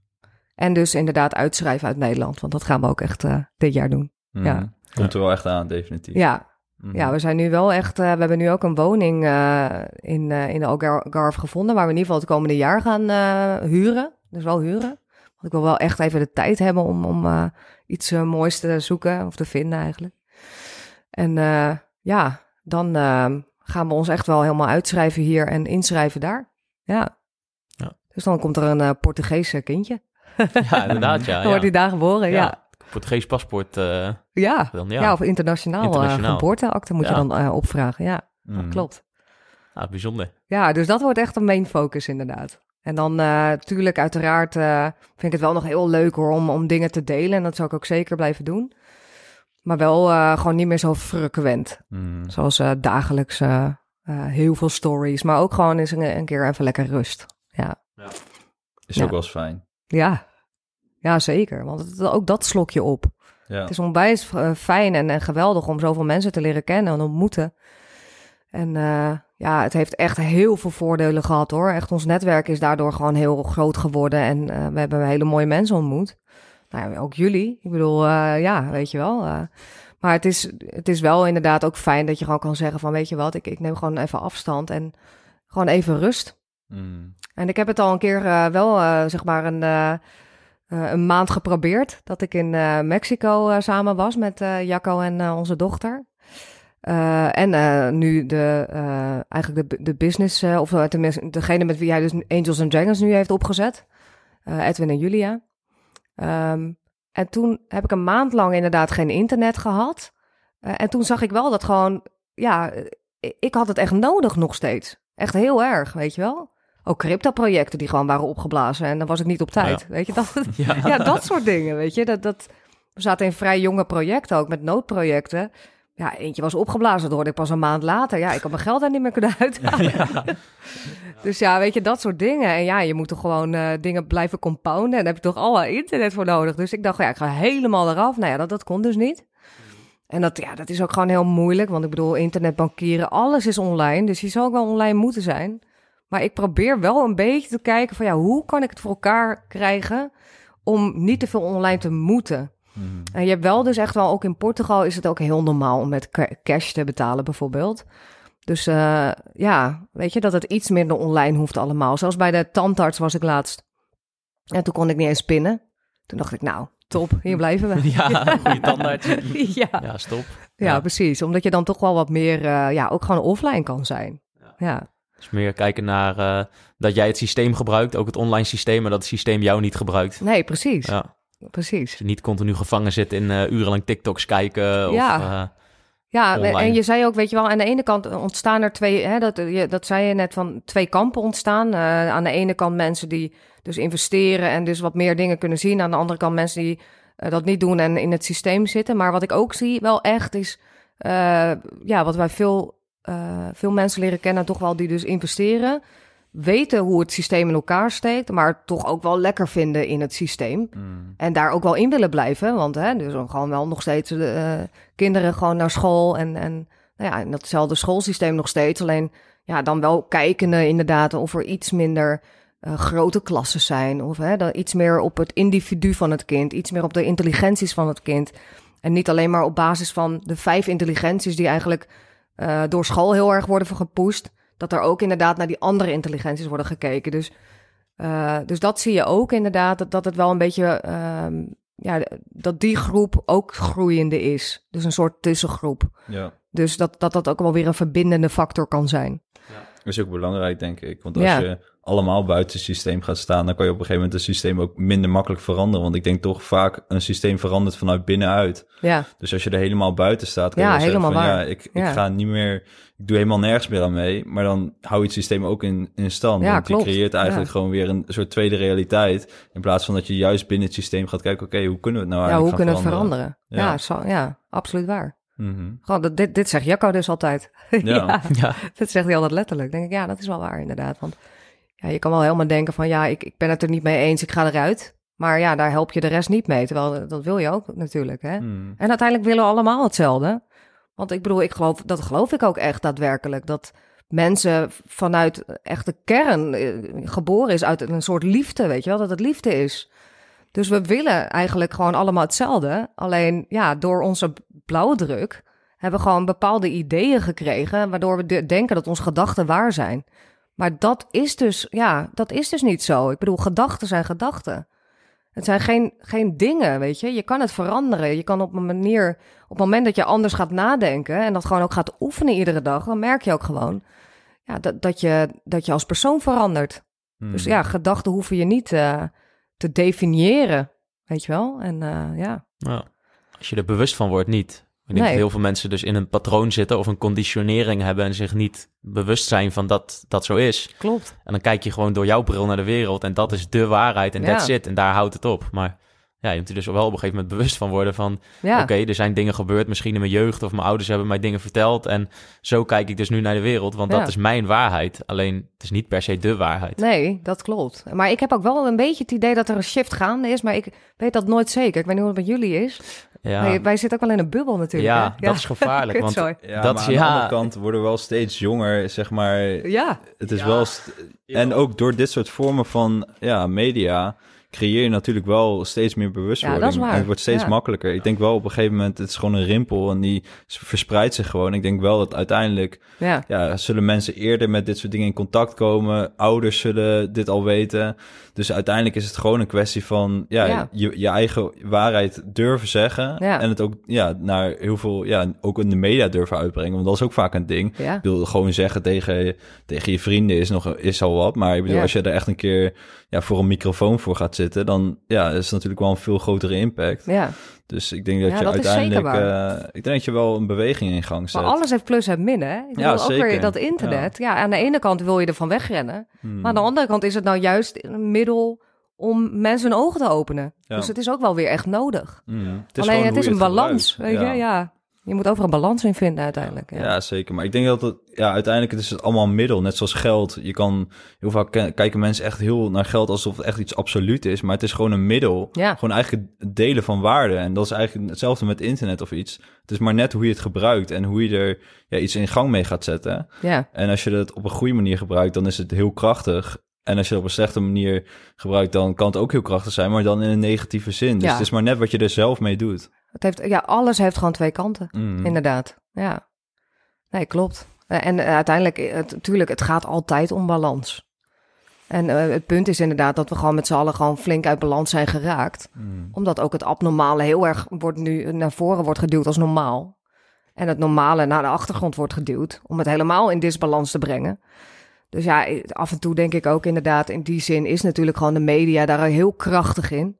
En dus inderdaad uitschrijven uit Nederland, want dat gaan we ook echt eh, dit jaar doen. Mhm. Ja. Komt er wel echt aan, definitief. Ja, Mhm. ja, we zijn nu wel echt. eh, we hebben nu ook een woning eh, in, eh, in de Algarve gevonden. Waar we in ieder geval het komende jaar gaan huren. Dus wel huren. Want ik wil wel echt even de tijd hebben om, om iets moois te zoeken of te vinden eigenlijk. En ja, dan gaan we ons echt wel helemaal uitschrijven hier en inschrijven daar. Ja. Dus dan komt er een eh Portugese kindje. Ja, inderdaad, ja. Dan wordt hij daar geboren, ja. Ja. Portugees paspoort eh, Ja, dan, ja. ja. of internationaal, eh, Internationaal. geboorteakte moet je dan eh, opvragen. Ja, Mhm. klopt. Ah, bijzonder. Ja, dus dat wordt echt een main focus inderdaad. En dan natuurlijk, uiteraard eh, vind ik het wel nog heel leuk hoor om, om dingen te delen. En dat zou ik ook zeker blijven doen. Maar wel eh, gewoon niet meer zo frequent. Mhm. Zoals eh, dagelijks eh, eh, heel veel stories. Maar ook gewoon eens een, een keer even lekker rust. Ja, Is Ja. ook wel eens fijn. ja. ja zeker. Want het, ook dat slok je op. Ja. Het is onwijs eh, fijn en, en geweldig om zoveel mensen te leren kennen en ontmoeten. En eh, ja, het heeft echt heel veel voordelen gehad hoor. Echt, ons netwerk is daardoor gewoon heel groot geworden. En eh, we hebben hele mooie mensen ontmoet. Nou ja, ook jullie. Ik bedoel, eh, ja, weet je wel. eh. maar het is, het is wel inderdaad ook fijn dat je gewoon kan zeggen van... weet je wat, ik, ik neem gewoon even afstand en gewoon even rust. Mm. En ik heb het al een keer eh, wel, eh, zeg maar, een, eh, een maand geprobeerd. Dat ik in Mexico samen was met Jacco en onze dochter. En nu de, eigenlijk de, de business, of tenminste degene met wie hij dus Angels and Dragons nu heeft opgezet. Edwin en Julia. Ehm, en toen heb ik een maand lang inderdaad geen internet gehad. Eh, en toen zag ik wel dat gewoon, ja, ik had het echt nodig nog steeds. Echt heel erg, weet je wel. Ook crypto-projecten die gewoon waren opgeblazen en dan was ik niet op tijd. Weet je dat? Ja. ja, dat soort dingen, weet je. Dat, dat, we zaten in vrij jonge projecten ook, met noodprojecten. Ja, eentje was opgeblazen, dat hoorde ik pas een maand later. Ja, ik had mijn geld daar niet meer kunnen uithalen. Dus ja, weet je, dat soort dingen. En ja, je moet toch gewoon eh, dingen blijven compounden. En daar heb je toch alle internet voor nodig. Dus ik dacht, ja, ik ga helemaal eraf. Nou ja, dat, dat kon dus niet. En dat, ja, dat is ook gewoon heel moeilijk. Want ik bedoel, internetbankieren, alles is online. Dus je zou ook wel online moeten zijn. Maar ik probeer wel een beetje te kijken van ja, hoe kan ik het voor elkaar krijgen om niet te veel online te moeten. Mm. En je hebt wel dus echt wel, ook in Portugal is het ook heel normaal om met ca- cash te betalen bijvoorbeeld. Dus eh, ja, weet je, dat het iets minder online hoeft allemaal. Zelfs bij de tandarts was ik laatst. En toen kon ik niet eens pinnen. Toen dacht ik, nou, top, hier blijven we. Ja, goede tandarts. ja. Ja, stop. Ja, Ja. precies. Omdat je dan toch wel wat meer, eh, ja, ook gewoon offline kan zijn. Ja, Dus meer kijken naar eh, dat jij het systeem gebruikt, ook het online systeem, maar dat het systeem jou niet gebruikt. nee, precies. Ja. Precies. Dus niet continu gevangen zit in eh, urenlang TikToks kijken. Of, Ja. eh, Ja, Online. en je zei ook, weet je wel, aan de ene kant ontstaan er twee, hè, dat, je, dat zei je net van twee kampen ontstaan. Aan de ene kant mensen die dus investeren en dus wat meer dingen kunnen zien. Aan de andere kant mensen die dat niet doen en in het systeem zitten. Maar wat ik ook zie wel echt is, ja, wat wij veel, eh, veel mensen leren kennen, toch wel die dus investeren. Weten hoe het systeem in elkaar steekt, maar toch ook wel lekker vinden in het systeem. Mm. En daar ook wel in willen blijven. Want hè, dus dan gewoon wel nog steeds eh, kinderen gewoon naar school. En, en nou ja, in datzelfde schoolsysteem nog steeds. Alleen ja, dan wel kijkende inderdaad of er iets minder eh, grote klassen zijn. Of hè, dan iets meer op het individu van het kind. Iets meer op de intelligenties van het kind. En niet alleen maar op basis van de vijf intelligenties die eigenlijk eh, door school heel erg worden gepusht. Dat er ook inderdaad naar die andere intelligenties worden gekeken. Dus eh, dus dat zie je ook inderdaad, dat, dat het wel een beetje, ehm, ja, dat die groep ook groeiende is. Dus een soort tussengroep. Ja. Dus dat, dat dat ook wel weer een verbindende factor kan zijn. Dat is ook belangrijk, denk ik. Want als Ja. je allemaal buiten het systeem gaat staan, dan kan je op een gegeven moment het systeem ook minder makkelijk veranderen. Want ik denk toch vaak een systeem verandert vanuit binnenuit. Ja, Dus als je er helemaal buiten staat, kan je Ja, zeggen helemaal van, waar. ja, ik, Ja. ik ga niet meer, ik doe helemaal nergens meer aan mee. Maar dan hou je het systeem ook in, in stand. Ja, want klopt. je creëert eigenlijk Ja. gewoon weer een soort tweede realiteit. In plaats van dat je juist binnen het systeem gaat kijken, oké, hoe kunnen we het nou ja hoe eigenlijk kunnen we het veranderen? Ja, Ja. zo, ja absoluut waar. Mhm. Gewoon, dat, dit, dit zegt Jacco dus altijd. Ja. ja. dat zegt hij altijd letterlijk. Dan denk ik, ja, dat is wel waar inderdaad. Want ja, je kan wel helemaal denken van, ja, ik, ik ben het er niet mee eens, ik ga eruit. Maar ja, daar help je de rest niet mee. Terwijl dat wil je ook natuurlijk, hè. Mhm. En uiteindelijk willen we allemaal hetzelfde. Want ik bedoel, ik geloof, dat geloof ik ook echt daadwerkelijk. Dat mensen vanuit echt de kern eh, geboren is uit een soort liefde, weet je wel, dat het liefde is. Dus we willen eigenlijk gewoon allemaal hetzelfde. Alleen ja, door onze blauwdruk hebben we gewoon bepaalde ideeën gekregen, waardoor we de- denken dat onze gedachten waar zijn. Maar dat is dus, ja, dat is dus niet zo. Ik bedoel, gedachten zijn gedachten. Het zijn geen, geen dingen, weet je. Je kan het veranderen. Je kan op een manier, op het moment dat je anders gaat nadenken en dat gewoon ook gaat oefenen iedere dag, dan merk je ook gewoon ja, dat, dat, je, dat je als persoon verandert. Mhm. Dus ja, gedachten hoeven je niet eh, te definiëren, weet je wel. En eh, ja, Ja. Als je er bewust van wordt, niet. Ik denk Nee. dat heel veel mensen dus in een patroon zitten of een conditionering hebben en zich niet bewust zijn van dat dat zo is. klopt. En dan kijk je gewoon door jouw bril naar de wereld en dat is de waarheid en Ja. that's it. En daar houdt het op. Maar ja, je moet er dus wel op een gegeven moment bewust van worden van... Ja. oké, er zijn dingen gebeurd, misschien in mijn jeugd... of mijn ouders hebben mij dingen verteld... en zo kijk ik dus nu naar de wereld, want Ja. dat is mijn waarheid. Alleen, het is niet per se de waarheid. Nee, dat klopt. Maar ik heb ook wel een beetje het idee dat er een shift gaande is, maar ik weet dat nooit zeker. Ik weet niet hoe het met jullie is. Ja, Wij, wij zitten ook wel in een bubbel natuurlijk. ja hè? dat is gevaarlijk, want Kutzooi. Ja, Dat maar is- aan de andere kant worden we wel steeds jonger, zeg maar. Ja, Het is Ja. wel... En ook door dit soort vormen van ja, media creëer je natuurlijk wel steeds meer bewustwording. Ja, dat is waar. En het wordt steeds Ja. makkelijker. Ik denk wel op een gegeven moment, het is gewoon een rimpel en die verspreidt zich gewoon. Ik denk wel dat uiteindelijk ja. ja, zullen mensen eerder met dit soort dingen in contact komen. Ouders zullen dit al weten. Dus uiteindelijk is het gewoon een kwestie van ja. Je, je eigen waarheid durven zeggen. En het ook ja, naar heel veel, ja, ook in de media durven uitbrengen. Want dat is ook vaak een ding. ja. Ik bedoel, gewoon zeggen tegen, tegen je vrienden is, nog, is al wat. Maar ik bedoel, als je er echt een keer ja, voor een microfoon voor gaat zitten... dan ja, is het natuurlijk wel een veel grotere impact. ja. Dus ik denk dat Ja, je dat is uiteindelijk... eh, ik denk dat je wel een beweging in gang zet. Maar alles heeft plus en min, hè? Ik Ja, ook weer zeker. dat internet. Ja. aan de ene kant wil je ervan wegrennen. Hmm. Maar aan de andere kant is het nou juist een middel om mensen hun ogen te openen. Ja. Dus het is ook wel weer echt nodig. Hmm. Het Alleen gewoon het is een balans, gebruikt. weet je? Ja. Je moet overal een balans in vinden uiteindelijk. Ja. Ja. zeker. Maar ik denk dat het, ja, uiteindelijk is het allemaal een middel. Net zoals geld. Je kan, heel vaak ke- kijken mensen echt heel naar geld alsof het echt iets absoluut is. Maar het is gewoon een middel. Ja. Gewoon eigenlijk het delen van waarde. En dat is eigenlijk hetzelfde met internet of iets. Het is maar net hoe je het gebruikt en hoe je er ja, iets in gang mee gaat zetten. ja. En als je het op een goede manier gebruikt, dan is het heel krachtig. En als je het op een slechte manier gebruikt, dan kan het ook heel krachtig zijn, maar dan in een negatieve zin. Dus Ja. het is maar net wat je er zelf mee doet. Het heeft, ja, alles heeft gewoon twee kanten. Mm. Inderdaad, ja. Nee, klopt. Eh, En eh, uiteindelijk, eh, het, tuurlijk, het gaat altijd om balans. En het punt is inderdaad dat we gewoon met z'n allen gewoon flink uit balans zijn geraakt. Mm. Omdat ook het abnormale heel erg wordt nu naar voren wordt geduwd als normaal. En het normale naar de achtergrond wordt geduwd. Om het helemaal in disbalans te brengen. Dus ja, af en toe denk ik ook inderdaad, in die zin is natuurlijk gewoon de media daar heel krachtig in.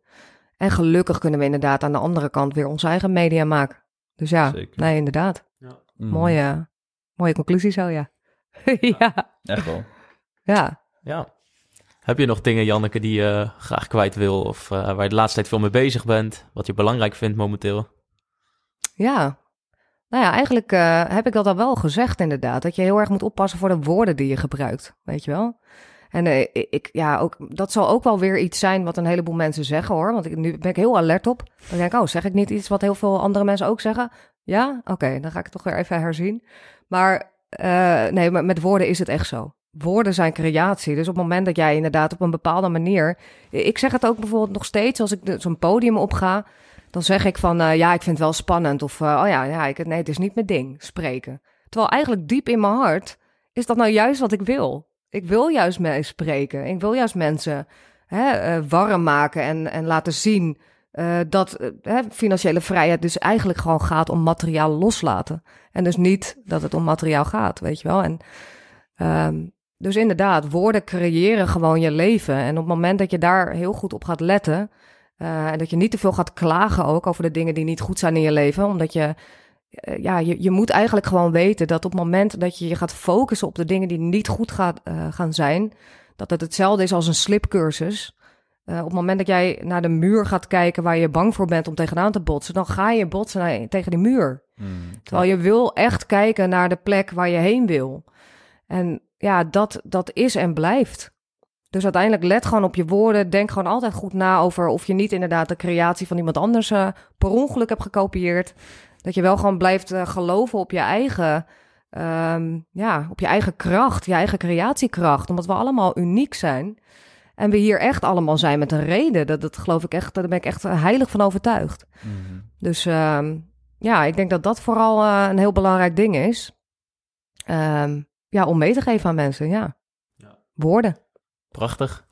En gelukkig kunnen we inderdaad aan de andere kant weer onze eigen media maken. Dus ja, Zeker. nee, inderdaad. Mm. Mooie, mooie conclusie zo, ja. ja, Echt wel. ja. Ja. Heb je nog dingen, Janneke, die je graag kwijt wil... of eh, waar je de laatste tijd veel mee bezig bent... wat je belangrijk vindt momenteel? Ja. Nou ja, eigenlijk eh, heb ik dat al wel gezegd inderdaad. Dat je heel erg moet oppassen voor de woorden die je gebruikt. Weet je wel? En eh, ik, ja, ook, dat zal ook wel weer iets zijn wat een heleboel mensen zeggen hoor. Want ik, nu ben ik heel alert op. Dan denk ik, oh, zeg ik niet iets wat heel veel andere mensen ook zeggen? Ja? Oké, dan ga ik toch weer even herzien. Maar eh, nee, met woorden is het echt zo. Woorden zijn creatie. Dus op het moment dat jij inderdaad op een bepaalde manier... Ik zeg het ook bijvoorbeeld nog steeds als ik zo'n podium opga... Dan zeg ik van, eh, ja, ik vind het wel spannend. Of, oh ja, ja ik, nee, het is niet mijn ding, spreken. Terwijl eigenlijk diep in mijn hart is dat nou juist wat ik wil. Ik wil juist mee spreken. Ik wil juist mensen hè, eh, warm maken en, en laten zien eh, dat eh, financiële vrijheid dus eigenlijk gewoon gaat om materiaal loslaten. En dus niet dat het om materiaal gaat, weet je wel. En, ehm, dus inderdaad, woorden creëren gewoon je leven. En op het moment dat je daar heel goed op gaat letten... en dat je niet te veel gaat klagen ook over de dingen die niet goed zijn in je leven. Omdat je, ja, je, je moet eigenlijk gewoon weten dat op het moment dat je je gaat focussen op de dingen die niet goed gaat, eh, gaan zijn, dat het hetzelfde is als een slipcursus. Eh, op het moment dat jij naar de muur gaat kijken waar je bang voor bent om tegenaan te botsen, dan ga je botsen naar- tegen die muur. Mm. Terwijl je wil echt kijken naar de plek waar je heen wil. En ja, dat, dat is en blijft. Dus uiteindelijk let gewoon op je woorden. Denk gewoon altijd goed na over of je niet inderdaad de creatie van iemand anders eh, per ongeluk hebt gekopieerd. Dat je wel gewoon blijft eh, geloven op je eigen, ehm, ja, op je eigen kracht, je eigen creatiekracht. Omdat we allemaal uniek zijn. En we hier echt allemaal zijn met een reden. Dat, dat geloof ik echt, daar ben ik echt heilig van overtuigd. Mm. Dus ehm, ja, ik denk dat dat vooral eh, een heel belangrijk ding is. Ehm, ja, om mee te geven aan mensen, ja. Ja. Woorden. Prachtig.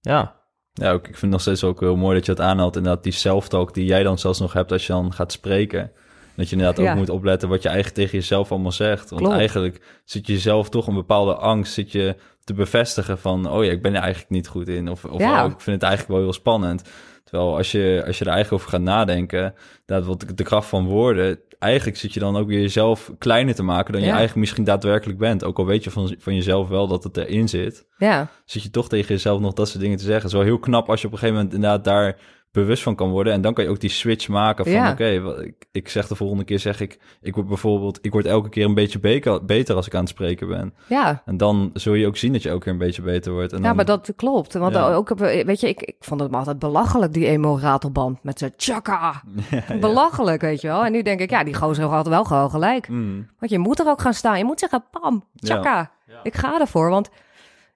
Ja. Ja, ook, ik vind het nog steeds ook heel mooi dat je het aanhaalt. Inderdaad, die self-talk die jij dan zelfs nog hebt als je dan gaat spreken. Dat je inderdaad Ja. ook moet opletten wat je eigenlijk tegen jezelf allemaal zegt. Want Klopt. eigenlijk zit je jezelf toch een bepaalde angst zit je te bevestigen van... oh ja, ik ben er eigenlijk niet goed in. Of, of Ja. oh, ik vind het eigenlijk wel heel spannend. Terwijl als je, als je er eigenlijk over gaat nadenken... dat wat de kracht van woorden... eigenlijk zit je dan ook weer jezelf kleiner te maken... dan je eigenlijk misschien daadwerkelijk bent. Ook al weet je van, van jezelf wel dat het erin zit Ja, zit je toch tegen jezelf nog dat soort dingen te zeggen. Het is wel heel knap als je op een gegeven moment inderdaad daar bewust van kan worden. En dan kan je ook die switch maken van Ja. oké, ik, ik zeg de volgende keer zeg ik, ik word bijvoorbeeld, ik word elke keer een beetje beker, beter als ik aan het spreken ben. Ja. En dan zul je ook zien dat je elke keer een beetje beter wordt. En Ja, dan, maar dat klopt. Want Ja. ook, weet je, ik, ik vond het altijd belachelijk, die emo-ratelband met zijn tjaka. Belachelijk, weet je wel. En nu denk ik, ja, die gozer had wel gewoon gelijk. Mm, Want je moet er ook gaan staan. Je moet zeggen, pam, tjaka. Ik ga ervoor, want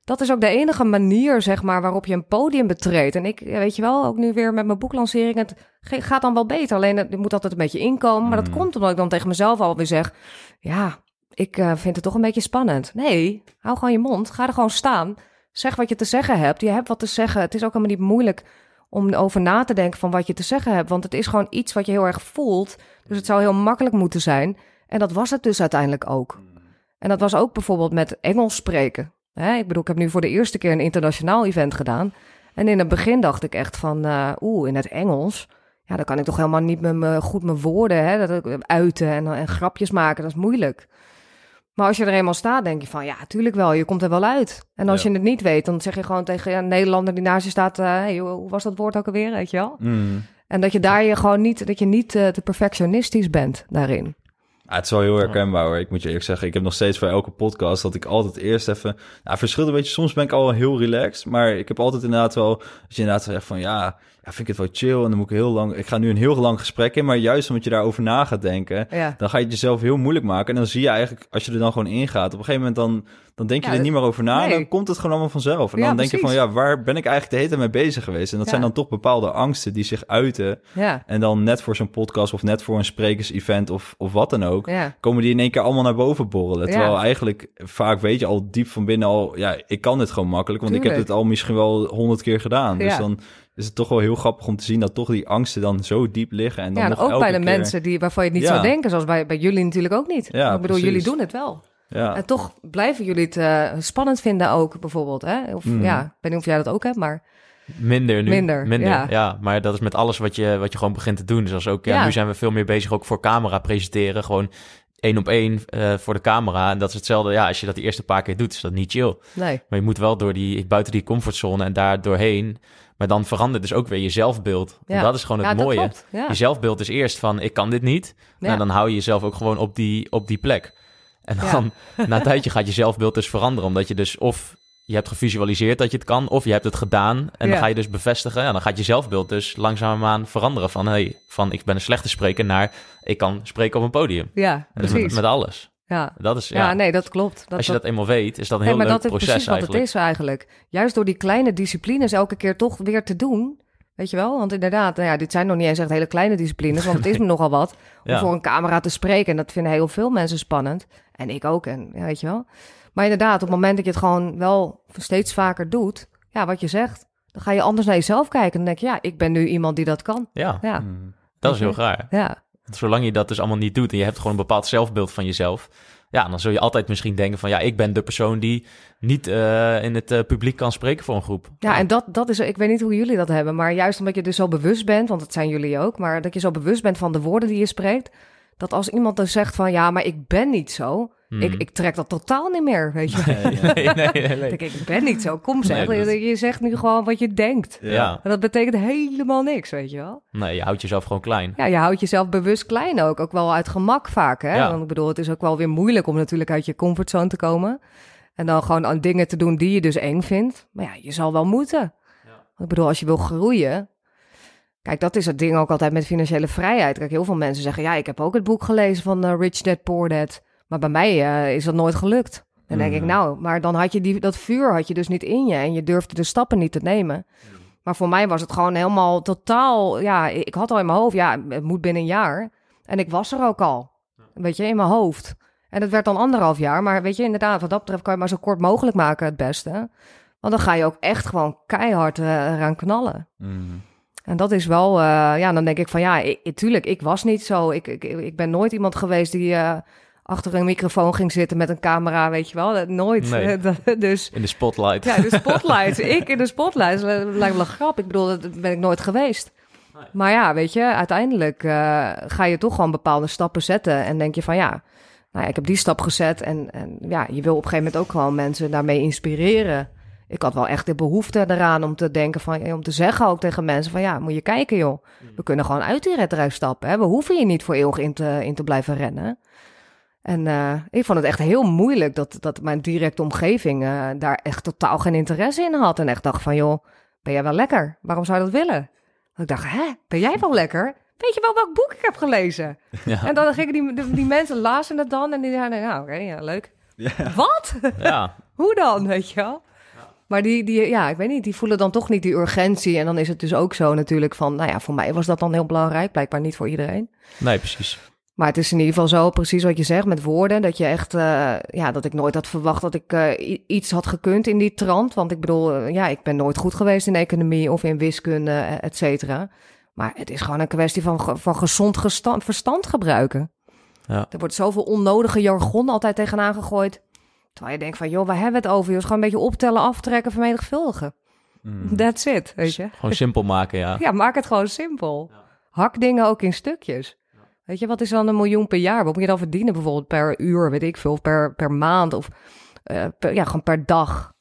dat is ook de enige manier, zeg maar, waarop je een podium betreedt. En ik, weet je wel, ook nu weer met mijn boeklancering, het gaat dan wel beter. Alleen, het moet altijd een beetje inkomen. Maar dat Mm. komt omdat ik dan tegen mezelf alweer zeg, ja, ik eh, vind het toch een beetje spannend. Nee, hou gewoon je mond. Ga er gewoon staan. Zeg wat je te zeggen hebt. Je hebt wat te zeggen. Het is ook helemaal niet moeilijk om over na te denken van wat je te zeggen hebt. Want het is gewoon iets wat je heel erg voelt. Dus het zou heel makkelijk moeten zijn. En dat was het dus uiteindelijk ook. En dat was ook bijvoorbeeld met Engels spreken. Hè, ik bedoel, ik heb nu voor de eerste keer een internationaal event gedaan. En in het begin dacht ik echt van, eh, oeh, in het Engels. Ja, dan kan ik toch helemaal niet met me, goed mijn woorden hè, dat ik, uiten en, en grapjes maken. Dat is moeilijk. Maar als je er eenmaal staat, denk je van, ja, tuurlijk wel, je komt er wel uit. En als Ja. je het niet weet, dan zeg je gewoon tegen een Nederlander die naast je staat, eh, hey, hoe was dat woord ook alweer, weet je wel? mm. En dat je daar je gewoon niet, dat je niet eh, te perfectionistisch bent daarin. Ja, het is wel heel herkenbaar hoor. Ik moet je eerlijk zeggen, ik heb nog steeds voor elke podcast dat ik altijd eerst even... Nou, verschilt een beetje. Soms ben ik al heel relaxed, maar ik heb altijd inderdaad wel... Als je inderdaad zegt van ja, ja, vind ik het wel chill en dan moet ik heel lang... Ik ga nu een heel lang gesprek in, maar juist omdat je daarover na gaat denken... Ja. Dan ga je het jezelf heel moeilijk maken. En dan zie je eigenlijk, als je er dan gewoon ingaat, op een gegeven moment dan, dan denk je Ja, er niet meer over na. nee. Dan komt het gewoon allemaal vanzelf. En dan denk je van, ja, waar ben ik eigenlijk de hele tijd mee bezig geweest? En dat zijn dan toch bepaalde angsten die zich uiten. Ja, En dan net voor zo'n podcast of net voor een sprekersevent of, of wat dan ook, ja. komen die in één keer allemaal naar boven borrelen. Terwijl eigenlijk vaak weet je al diep van binnen al, ja, ik kan dit gewoon makkelijk, want ik heb het al misschien wel honderd keer gedaan. Dus dan is het toch wel heel grappig om te zien dat toch die angsten dan zo diep liggen. En dan ja, en nog ook elke bij de keer- mensen die, waarvan je het niet Ja. zou denken, zoals bij, bij jullie natuurlijk ook niet. Ja, ik bedoel, precies. jullie doen het wel. Ja. En toch blijven jullie het eh, spannend vinden ook, bijvoorbeeld. Hè? Of Mhm. ja, ik weet niet of jij dat ook hebt, maar Minder nu. Minder, ja. ja. maar dat is met alles wat je, wat je gewoon begint te doen. Dus als ook, ja, Ja. nu zijn we veel meer bezig ook voor camera presenteren. Gewoon één op één eh, voor de camera. En dat is hetzelfde. Ja, als je dat die eerste paar keer doet, is dat niet chill. nee. Maar je moet wel door die, buiten die comfortzone en daar doorheen. Maar dan verandert dus ook weer je zelfbeeld. Ja. dat is gewoon het ja, mooie. Ja. Je zelfbeeld is eerst van, ik kan dit niet. Ja. Nou, dan hou je jezelf ook gewoon op die, op die plek. En dan, na een tijdje gaat je zelfbeeld dus veranderen. Omdat je dus of je hebt gevisualiseerd dat je het kan, of je hebt het gedaan. En dan ga je dus bevestigen. En dan gaat je zelfbeeld dus langzaamaan veranderen. Van, hey, van ik ben een slechte spreker naar, ik kan spreken op een podium. ja, dus met, precies. met alles. Ja. Dat is, Ja. ja, nee, dat klopt. Dat, als je dat eenmaal weet, is dat een Nee, heel maar leuk proces precies wat het is eigenlijk. Juist door die kleine disciplines elke keer toch weer te doen. Weet je wel? Want inderdaad, nou ja, dit zijn nog niet eens echt hele kleine disciplines. Want het is me nogal wat om Ja. voor een camera te spreken. En dat vinden heel veel mensen spannend. En ik ook. En ja, weet je wel. Maar inderdaad, op het moment dat je het gewoon wel steeds vaker doet. Ja, wat je zegt. Dan ga je anders naar jezelf kijken. En dan denk je, ja, ik ben nu iemand die dat kan. Ja, Ja, Mm. dat is heel raar. ja. Zolang je dat dus allemaal niet doet en je hebt gewoon een bepaald zelfbeeld van jezelf, ja, dan zul je altijd misschien denken van ja, ik ben de persoon die niet eh, in het eh, publiek kan spreken voor een groep. Ja, en dat, dat is, ik weet niet hoe jullie dat hebben, maar juist omdat je dus zo bewust bent, want dat zijn jullie ook, maar dat je zo bewust bent van de woorden die je spreekt, dat als iemand dan zegt van ja, maar ik ben niet zo, Ik, ik trek dat totaal niet meer, weet je. nee, nee, nee, nee. Ik denk, ik ben niet zo, kom zeg, Nee, dat- je, zegt nu gewoon wat je denkt. Ja. En dat betekent helemaal niks, weet je wel. nee, je houdt jezelf gewoon klein. Ja, je houdt jezelf bewust klein ook, ook wel uit gemak vaak, hè. Ja. Want ik bedoel, het is ook wel weer moeilijk om natuurlijk uit je comfortzone te komen. En dan gewoon aan dingen te doen die je dus eng vindt. Maar ja, je zal wel moeten. Want Ik bedoel, als je wil groeien. Kijk, dat is het ding ook altijd met financiële vrijheid. Kijk, heel veel mensen zeggen: ja, ik heb ook het boek gelezen van eh, Rich Dad Poor Dad. Maar bij mij eh, is dat nooit gelukt. Dan denk ik, Mhm. nou, maar dan had je die, dat vuur had je dus niet in je. En je durfde de stappen niet te nemen. Maar voor mij was het gewoon helemaal totaal. Ja, ik had al in mijn hoofd, ja, het moet binnen een jaar. En ik was er ook al. Weet je, in mijn hoofd. En het werd dan anderhalf jaar. Maar weet je, inderdaad, wat dat betreft kan je maar zo kort mogelijk maken het beste. Want dan ga je ook echt gewoon keihard eh, eraan knallen. Mm. En dat is wel, eh, ja, dan denk ik van ja, ik, tuurlijk, ik was niet zo. Ik, ik, ik ben nooit iemand geweest die achter een microfoon ging zitten met een camera, weet je wel. Dat, nooit. Nee. dus In de spotlight. ja, de spotlight. ik in de spotlight. Dat lijkt me wel grap. Ik bedoel, dat ben ik nooit geweest. Maar ja, weet je, uiteindelijk eh, ga je toch gewoon bepaalde stappen zetten. En denk je van ja, nou ja, ik heb die stap gezet. En, en ja, je wil op een gegeven moment ook gewoon mensen daarmee inspireren. ik had wel echt de behoefte eraan om te denken van, om te zeggen ook tegen mensen van, ja, moet je kijken joh. We kunnen gewoon uit die redrijf stappen. Hè? We hoeven hier niet voor eeuwig in te, in te blijven rennen. En uh, ik vond het echt heel moeilijk dat, dat mijn directe omgeving uh, daar echt totaal geen interesse in had. En echt dacht van, joh, ben jij wel lekker? Waarom zou je dat willen? Dat ik dacht, hè, ben jij wel lekker? Weet je wel welk boek ik heb gelezen? Ja. En dan gingen die, die, die mensen lazen het dan en die zeiden, nou oké, okay, ja, leuk. Ja. Wat? Ja. Hoe dan, weet je wel? Maar die, die, ja, ik weet niet, die voelen dan toch niet die urgentie. En dan is het dus ook zo natuurlijk van, nou ja, voor mij was dat dan heel belangrijk. Blijkbaar niet voor iedereen. Nee, precies. Maar het is in ieder geval zo, precies wat je zegt met woorden. Dat je echt, uh, ja, dat ik nooit had verwacht dat ik uh, iets had gekund in die trant. Want ik bedoel, uh, ja, ik ben nooit goed geweest in economie of in wiskunde, et cetera. Maar het is gewoon een kwestie van, van gezond gestand, verstand gebruiken. Ja. Er wordt zoveel onnodige jargon altijd tegenaan gegooid. Terwijl je denkt van, joh, waar hebben we het over? Je gewoon een beetje optellen, aftrekken, vermenigvuldigen. Mm. That's it, weet je. Gewoon simpel maken, ja. Ja, maak het gewoon simpel. Ja. Hak dingen ook in stukjes. Weet je, wat is dan een miljoen per jaar? Wat moet je dan verdienen bijvoorbeeld per uur, weet ik veel, of per, per maand of uh, per, ja, gewoon per dag?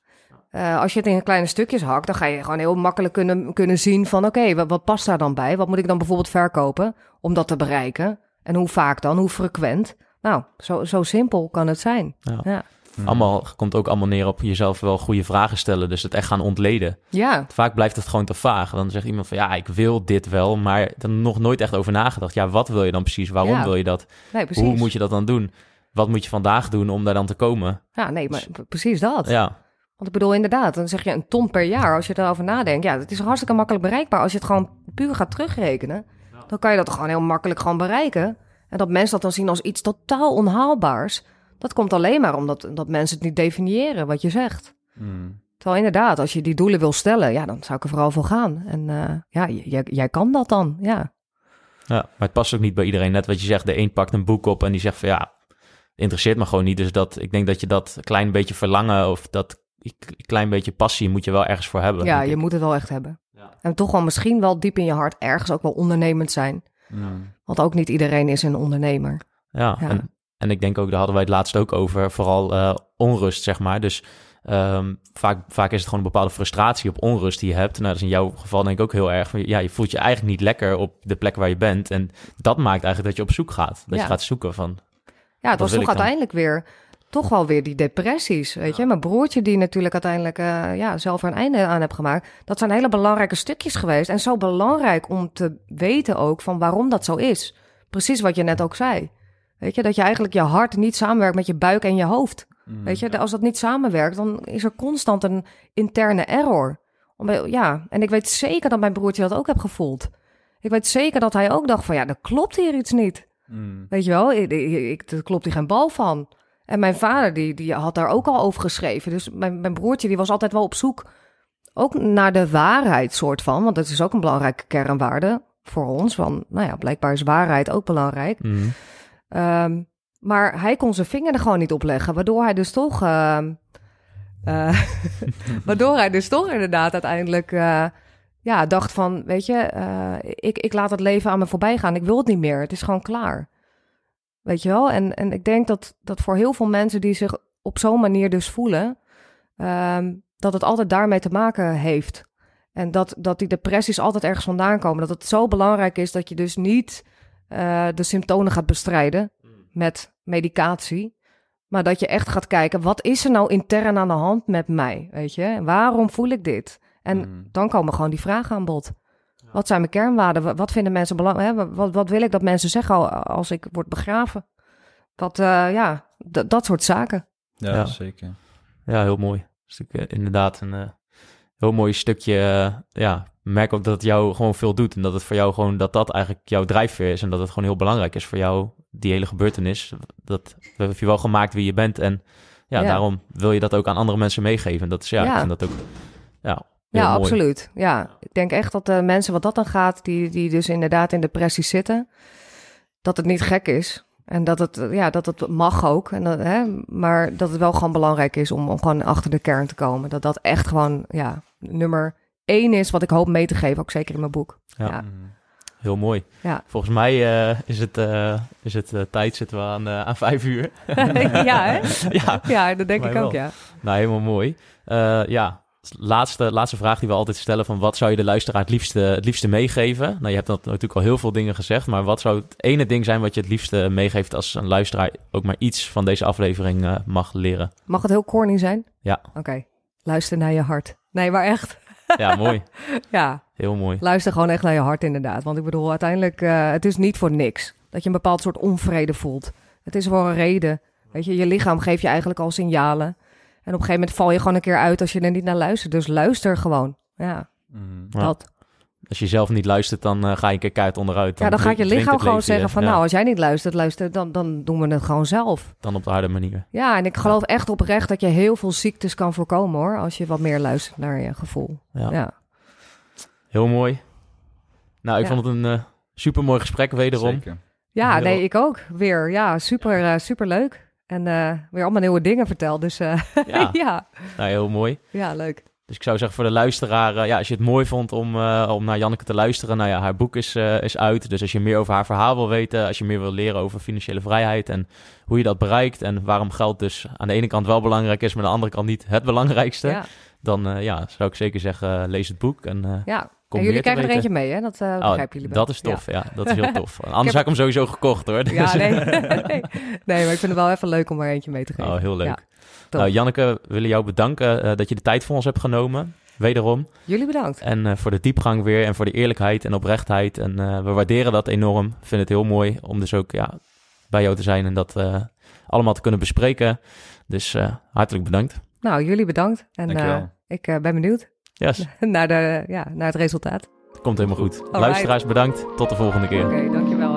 Uh, als je het in kleine stukjes hakt, dan ga je gewoon heel makkelijk kunnen, kunnen zien van oké, okay, wat, wat, past daar dan bij? Wat moet ik dan bijvoorbeeld verkopen om dat te bereiken? En hoe vaak dan? Hoe frequent? Nou, zo, zo simpel kan het zijn. Ja. ja. Hmm. Allemaal komt ook allemaal neer op jezelf wel goede vragen stellen. Dus het echt gaan ontleden. Ja. Vaak blijft het gewoon te vaag. Dan zegt iemand van ja, ik wil dit wel, maar dan nog nooit echt over nagedacht. Ja, wat wil je dan precies? Waarom wil je dat? Nee, Hoe moet je dat dan doen? Wat moet je vandaag doen om daar dan te komen? Ja, nee, maar precies dat. Ja. Want ik bedoel, inderdaad, dan zeg je een ton per jaar. Als je erover nadenkt, ja, dat is hartstikke makkelijk bereikbaar. Als je het gewoon puur gaat terugrekenen, dan kan je dat gewoon heel makkelijk gewoon bereiken. En dat mensen dat dan zien als iets totaal onhaalbaars. Dat komt alleen maar omdat dat mensen het niet definiëren wat je zegt. Hmm. Terwijl inderdaad, als je die doelen wil stellen, ja, dan zou ik er vooral voor gaan. En uh, ja, jij, jij kan dat dan, ja. Ja, maar het past ook niet bij iedereen. Net wat je zegt, de een pakt een boek op en die zegt van ja, interesseert me gewoon niet. Dus dat, ik denk dat je dat klein beetje verlangen of dat klein beetje passie moet je wel ergens voor hebben. Ja, je moet het wel echt hebben. Ja. En toch wel misschien wel diep in je hart ergens ook wel ondernemend zijn. Want ook niet iedereen is een ondernemer. Ja, ja. En, en ik denk ook, daar hadden wij het laatst ook over, vooral uh, onrust, zeg maar. Dus um, vaak, vaak is het gewoon een bepaalde frustratie op onrust die je hebt. Nou, dat is in jouw geval denk ik ook heel erg. Ja, je voelt je eigenlijk niet lekker op de plek waar je bent. En dat maakt eigenlijk dat je op zoek gaat. Dat je gaat zoeken van... Ja, het was toch uiteindelijk weer toch wel weer die depressies, weet je. Mijn broertje die natuurlijk uiteindelijk uh, ja, zelf een einde aan heb gemaakt. Dat zijn hele belangrijke stukjes geweest. En zo belangrijk om te weten ook van waarom dat zo is. Precies wat je net ook zei. Weet je, dat je eigenlijk je hart niet samenwerkt met je buik en je hoofd. Mm, Weet je, als dat niet samenwerkt, dan is er constant een interne error. Ja, en ik weet zeker dat mijn broertje dat ook heb gevoeld. Ik weet zeker dat hij ook dacht van, ja, er klopt hier iets niet. Mm. Weet je wel, ik, ik, er klopt hier geen bal van. En mijn vader, die, die had daar ook al over geschreven. Dus mijn, mijn broertje, die was altijd wel op zoek ook naar de waarheid, soort van. Want dat is ook een belangrijke kernwaarde voor ons. Want, nou ja, blijkbaar is waarheid ook belangrijk. Mm. Um, maar hij kon zijn vinger er gewoon niet op leggen, waardoor hij dus toch. Uh, uh, waardoor hij dus toch inderdaad uiteindelijk. Uh, ja, dacht van: Weet je, eh, ik, ik laat het leven aan me voorbij gaan. Ik wil het niet meer. Het is gewoon klaar. Weet je wel? En, en ik denk dat, dat voor heel veel mensen die zich op zo'n manier dus voelen, um, dat het altijd daarmee te maken heeft. En dat, dat die depressies altijd ergens vandaan komen. Dat het zo belangrijk is dat je dus niet uh, de symptomen gaat bestrijden mm. met medicatie. Maar dat je echt gaat kijken, wat is er nou intern aan de hand met mij? Weet je, waarom voel ik dit? En mm. dan komen gewoon die vragen aan bod. Wat zijn mijn kernwaarden? Wat vinden mensen belangrijk? Wat, wat wil ik dat mensen zeggen als ik word begraven? Wat, uh, ja, dat soort zaken. Ja, zeker. Ja, heel mooi. Dus ik, inderdaad een uh, heel mooi stukje, ja, merk ook dat het jou gewoon veel doet. En dat het voor jou gewoon, dat dat eigenlijk jouw drijfveer is. En dat het gewoon heel belangrijk is voor jou, die hele gebeurtenis. Dat heb je wel gemaakt wie je bent. En ja, daarom wil je dat ook aan andere mensen meegeven. Dat is ja, ik vind dat ook, ja, ja, absoluut. Ja, ik denk echt dat de mensen wat dat dan gaat, die, die dus inderdaad in depressie zitten, dat het niet gek is. En dat het, ja, dat het mag ook. En dat, hè, maar dat het wel gewoon belangrijk is om, om gewoon achter de kern te komen. Dat dat echt gewoon, ja, nummer één is wat ik hoop mee te geven, ook zeker in mijn boek. Ja. Mm. Heel mooi. Ja. Volgens mij uh, is het, uh, is het uh, tijd, zitten we aan, aan vijf uur. ja, hè? ja. ja, dat denk ik ook, ja. Nou, helemaal mooi. ja, laatste, laatste vraag die we altijd stellen: van wat zou je de luisteraar het liefste, het liefste meegeven? Nou, je hebt dat natuurlijk al heel veel dingen gezegd, maar wat zou het ene ding zijn wat je het liefste meegeeft als een luisteraar ook maar iets van deze aflevering uh, mag leren? Mag het heel corny zijn? Ja. Oké. Luister naar je hart. Nee, maar echt. Ja, mooi. ja. Heel mooi. Luister gewoon echt naar je hart, inderdaad. Want ik bedoel, uiteindelijk, uh, het is niet voor niks dat je een bepaald soort onvrede voelt. Het is voor een reden. Weet je, je lichaam geeft je eigenlijk al signalen. En op een gegeven moment val je gewoon een keer uit als je er niet naar luistert. Dus luister gewoon. Ja, Mm. dat. Als je zelf niet luistert, dan uh, ga je een keer keihard onderuit. ja, dan gaat je lichaam gewoon zeggen van... Ja, nou, als jij niet luistert, luister, dan, dan doen we het gewoon zelf. Dan op de harde manier. Ja, en ik geloof echt oprecht dat je heel veel ziektes kan voorkomen, hoor. Als je wat meer luistert naar je gevoel. Ja. Ja, Heel mooi. Nou, ik Ja. vond het een uh, super mooi gesprek wederom. Zeker. ja Heel- nee, ik ook. Weer, ja, super, eh, super leuk. En eh, weer allemaal nieuwe dingen verteld. Dus eh, Ja, ja. nou, heel mooi. ja, leuk. Dus ik zou zeggen voor de luisteraar, eh, ja, als je het mooi vond om, eh, om naar Janneke te luisteren, nou ja, haar boek is, eh, is uit. Dus als je meer over haar verhaal wil weten, als je meer wil leren over financiële vrijheid en hoe je dat bereikt en waarom geld dus aan de ene kant wel belangrijk is, maar aan de andere kant niet het belangrijkste, Ja, dan eh, ja, zou ik zeker zeggen, eh, lees het boek. En, eh, ja. Kom En jullie krijgen er eentje mee, hè? Dat oh, begrijpen jullie wel. dat is tof, ja. dat is heel tof. Anders had ik hem sowieso gekocht hoor. Ja, Dus- ja nee. nee. Nee, maar ik vind het wel even leuk om er eentje mee te geven. Oh, heel leuk. Ja, nou, Janneke, we willen jou bedanken dat je de tijd voor ons hebt genomen. Wederom. Jullie bedankt. En voor de diepgang weer en voor de eerlijkheid en oprechtheid. En we waarderen dat enorm. Ik vind het heel mooi om dus ook ja, bij jou te zijn en dat allemaal te kunnen bespreken. Dus hartelijk bedankt. Nou, jullie bedankt. En eh, ik eh, ben benieuwd Yes, naar, de, ja, naar het resultaat. komt helemaal goed. Alright. Luisteraars, bedankt. Tot de volgende keer. Oké, dankjewel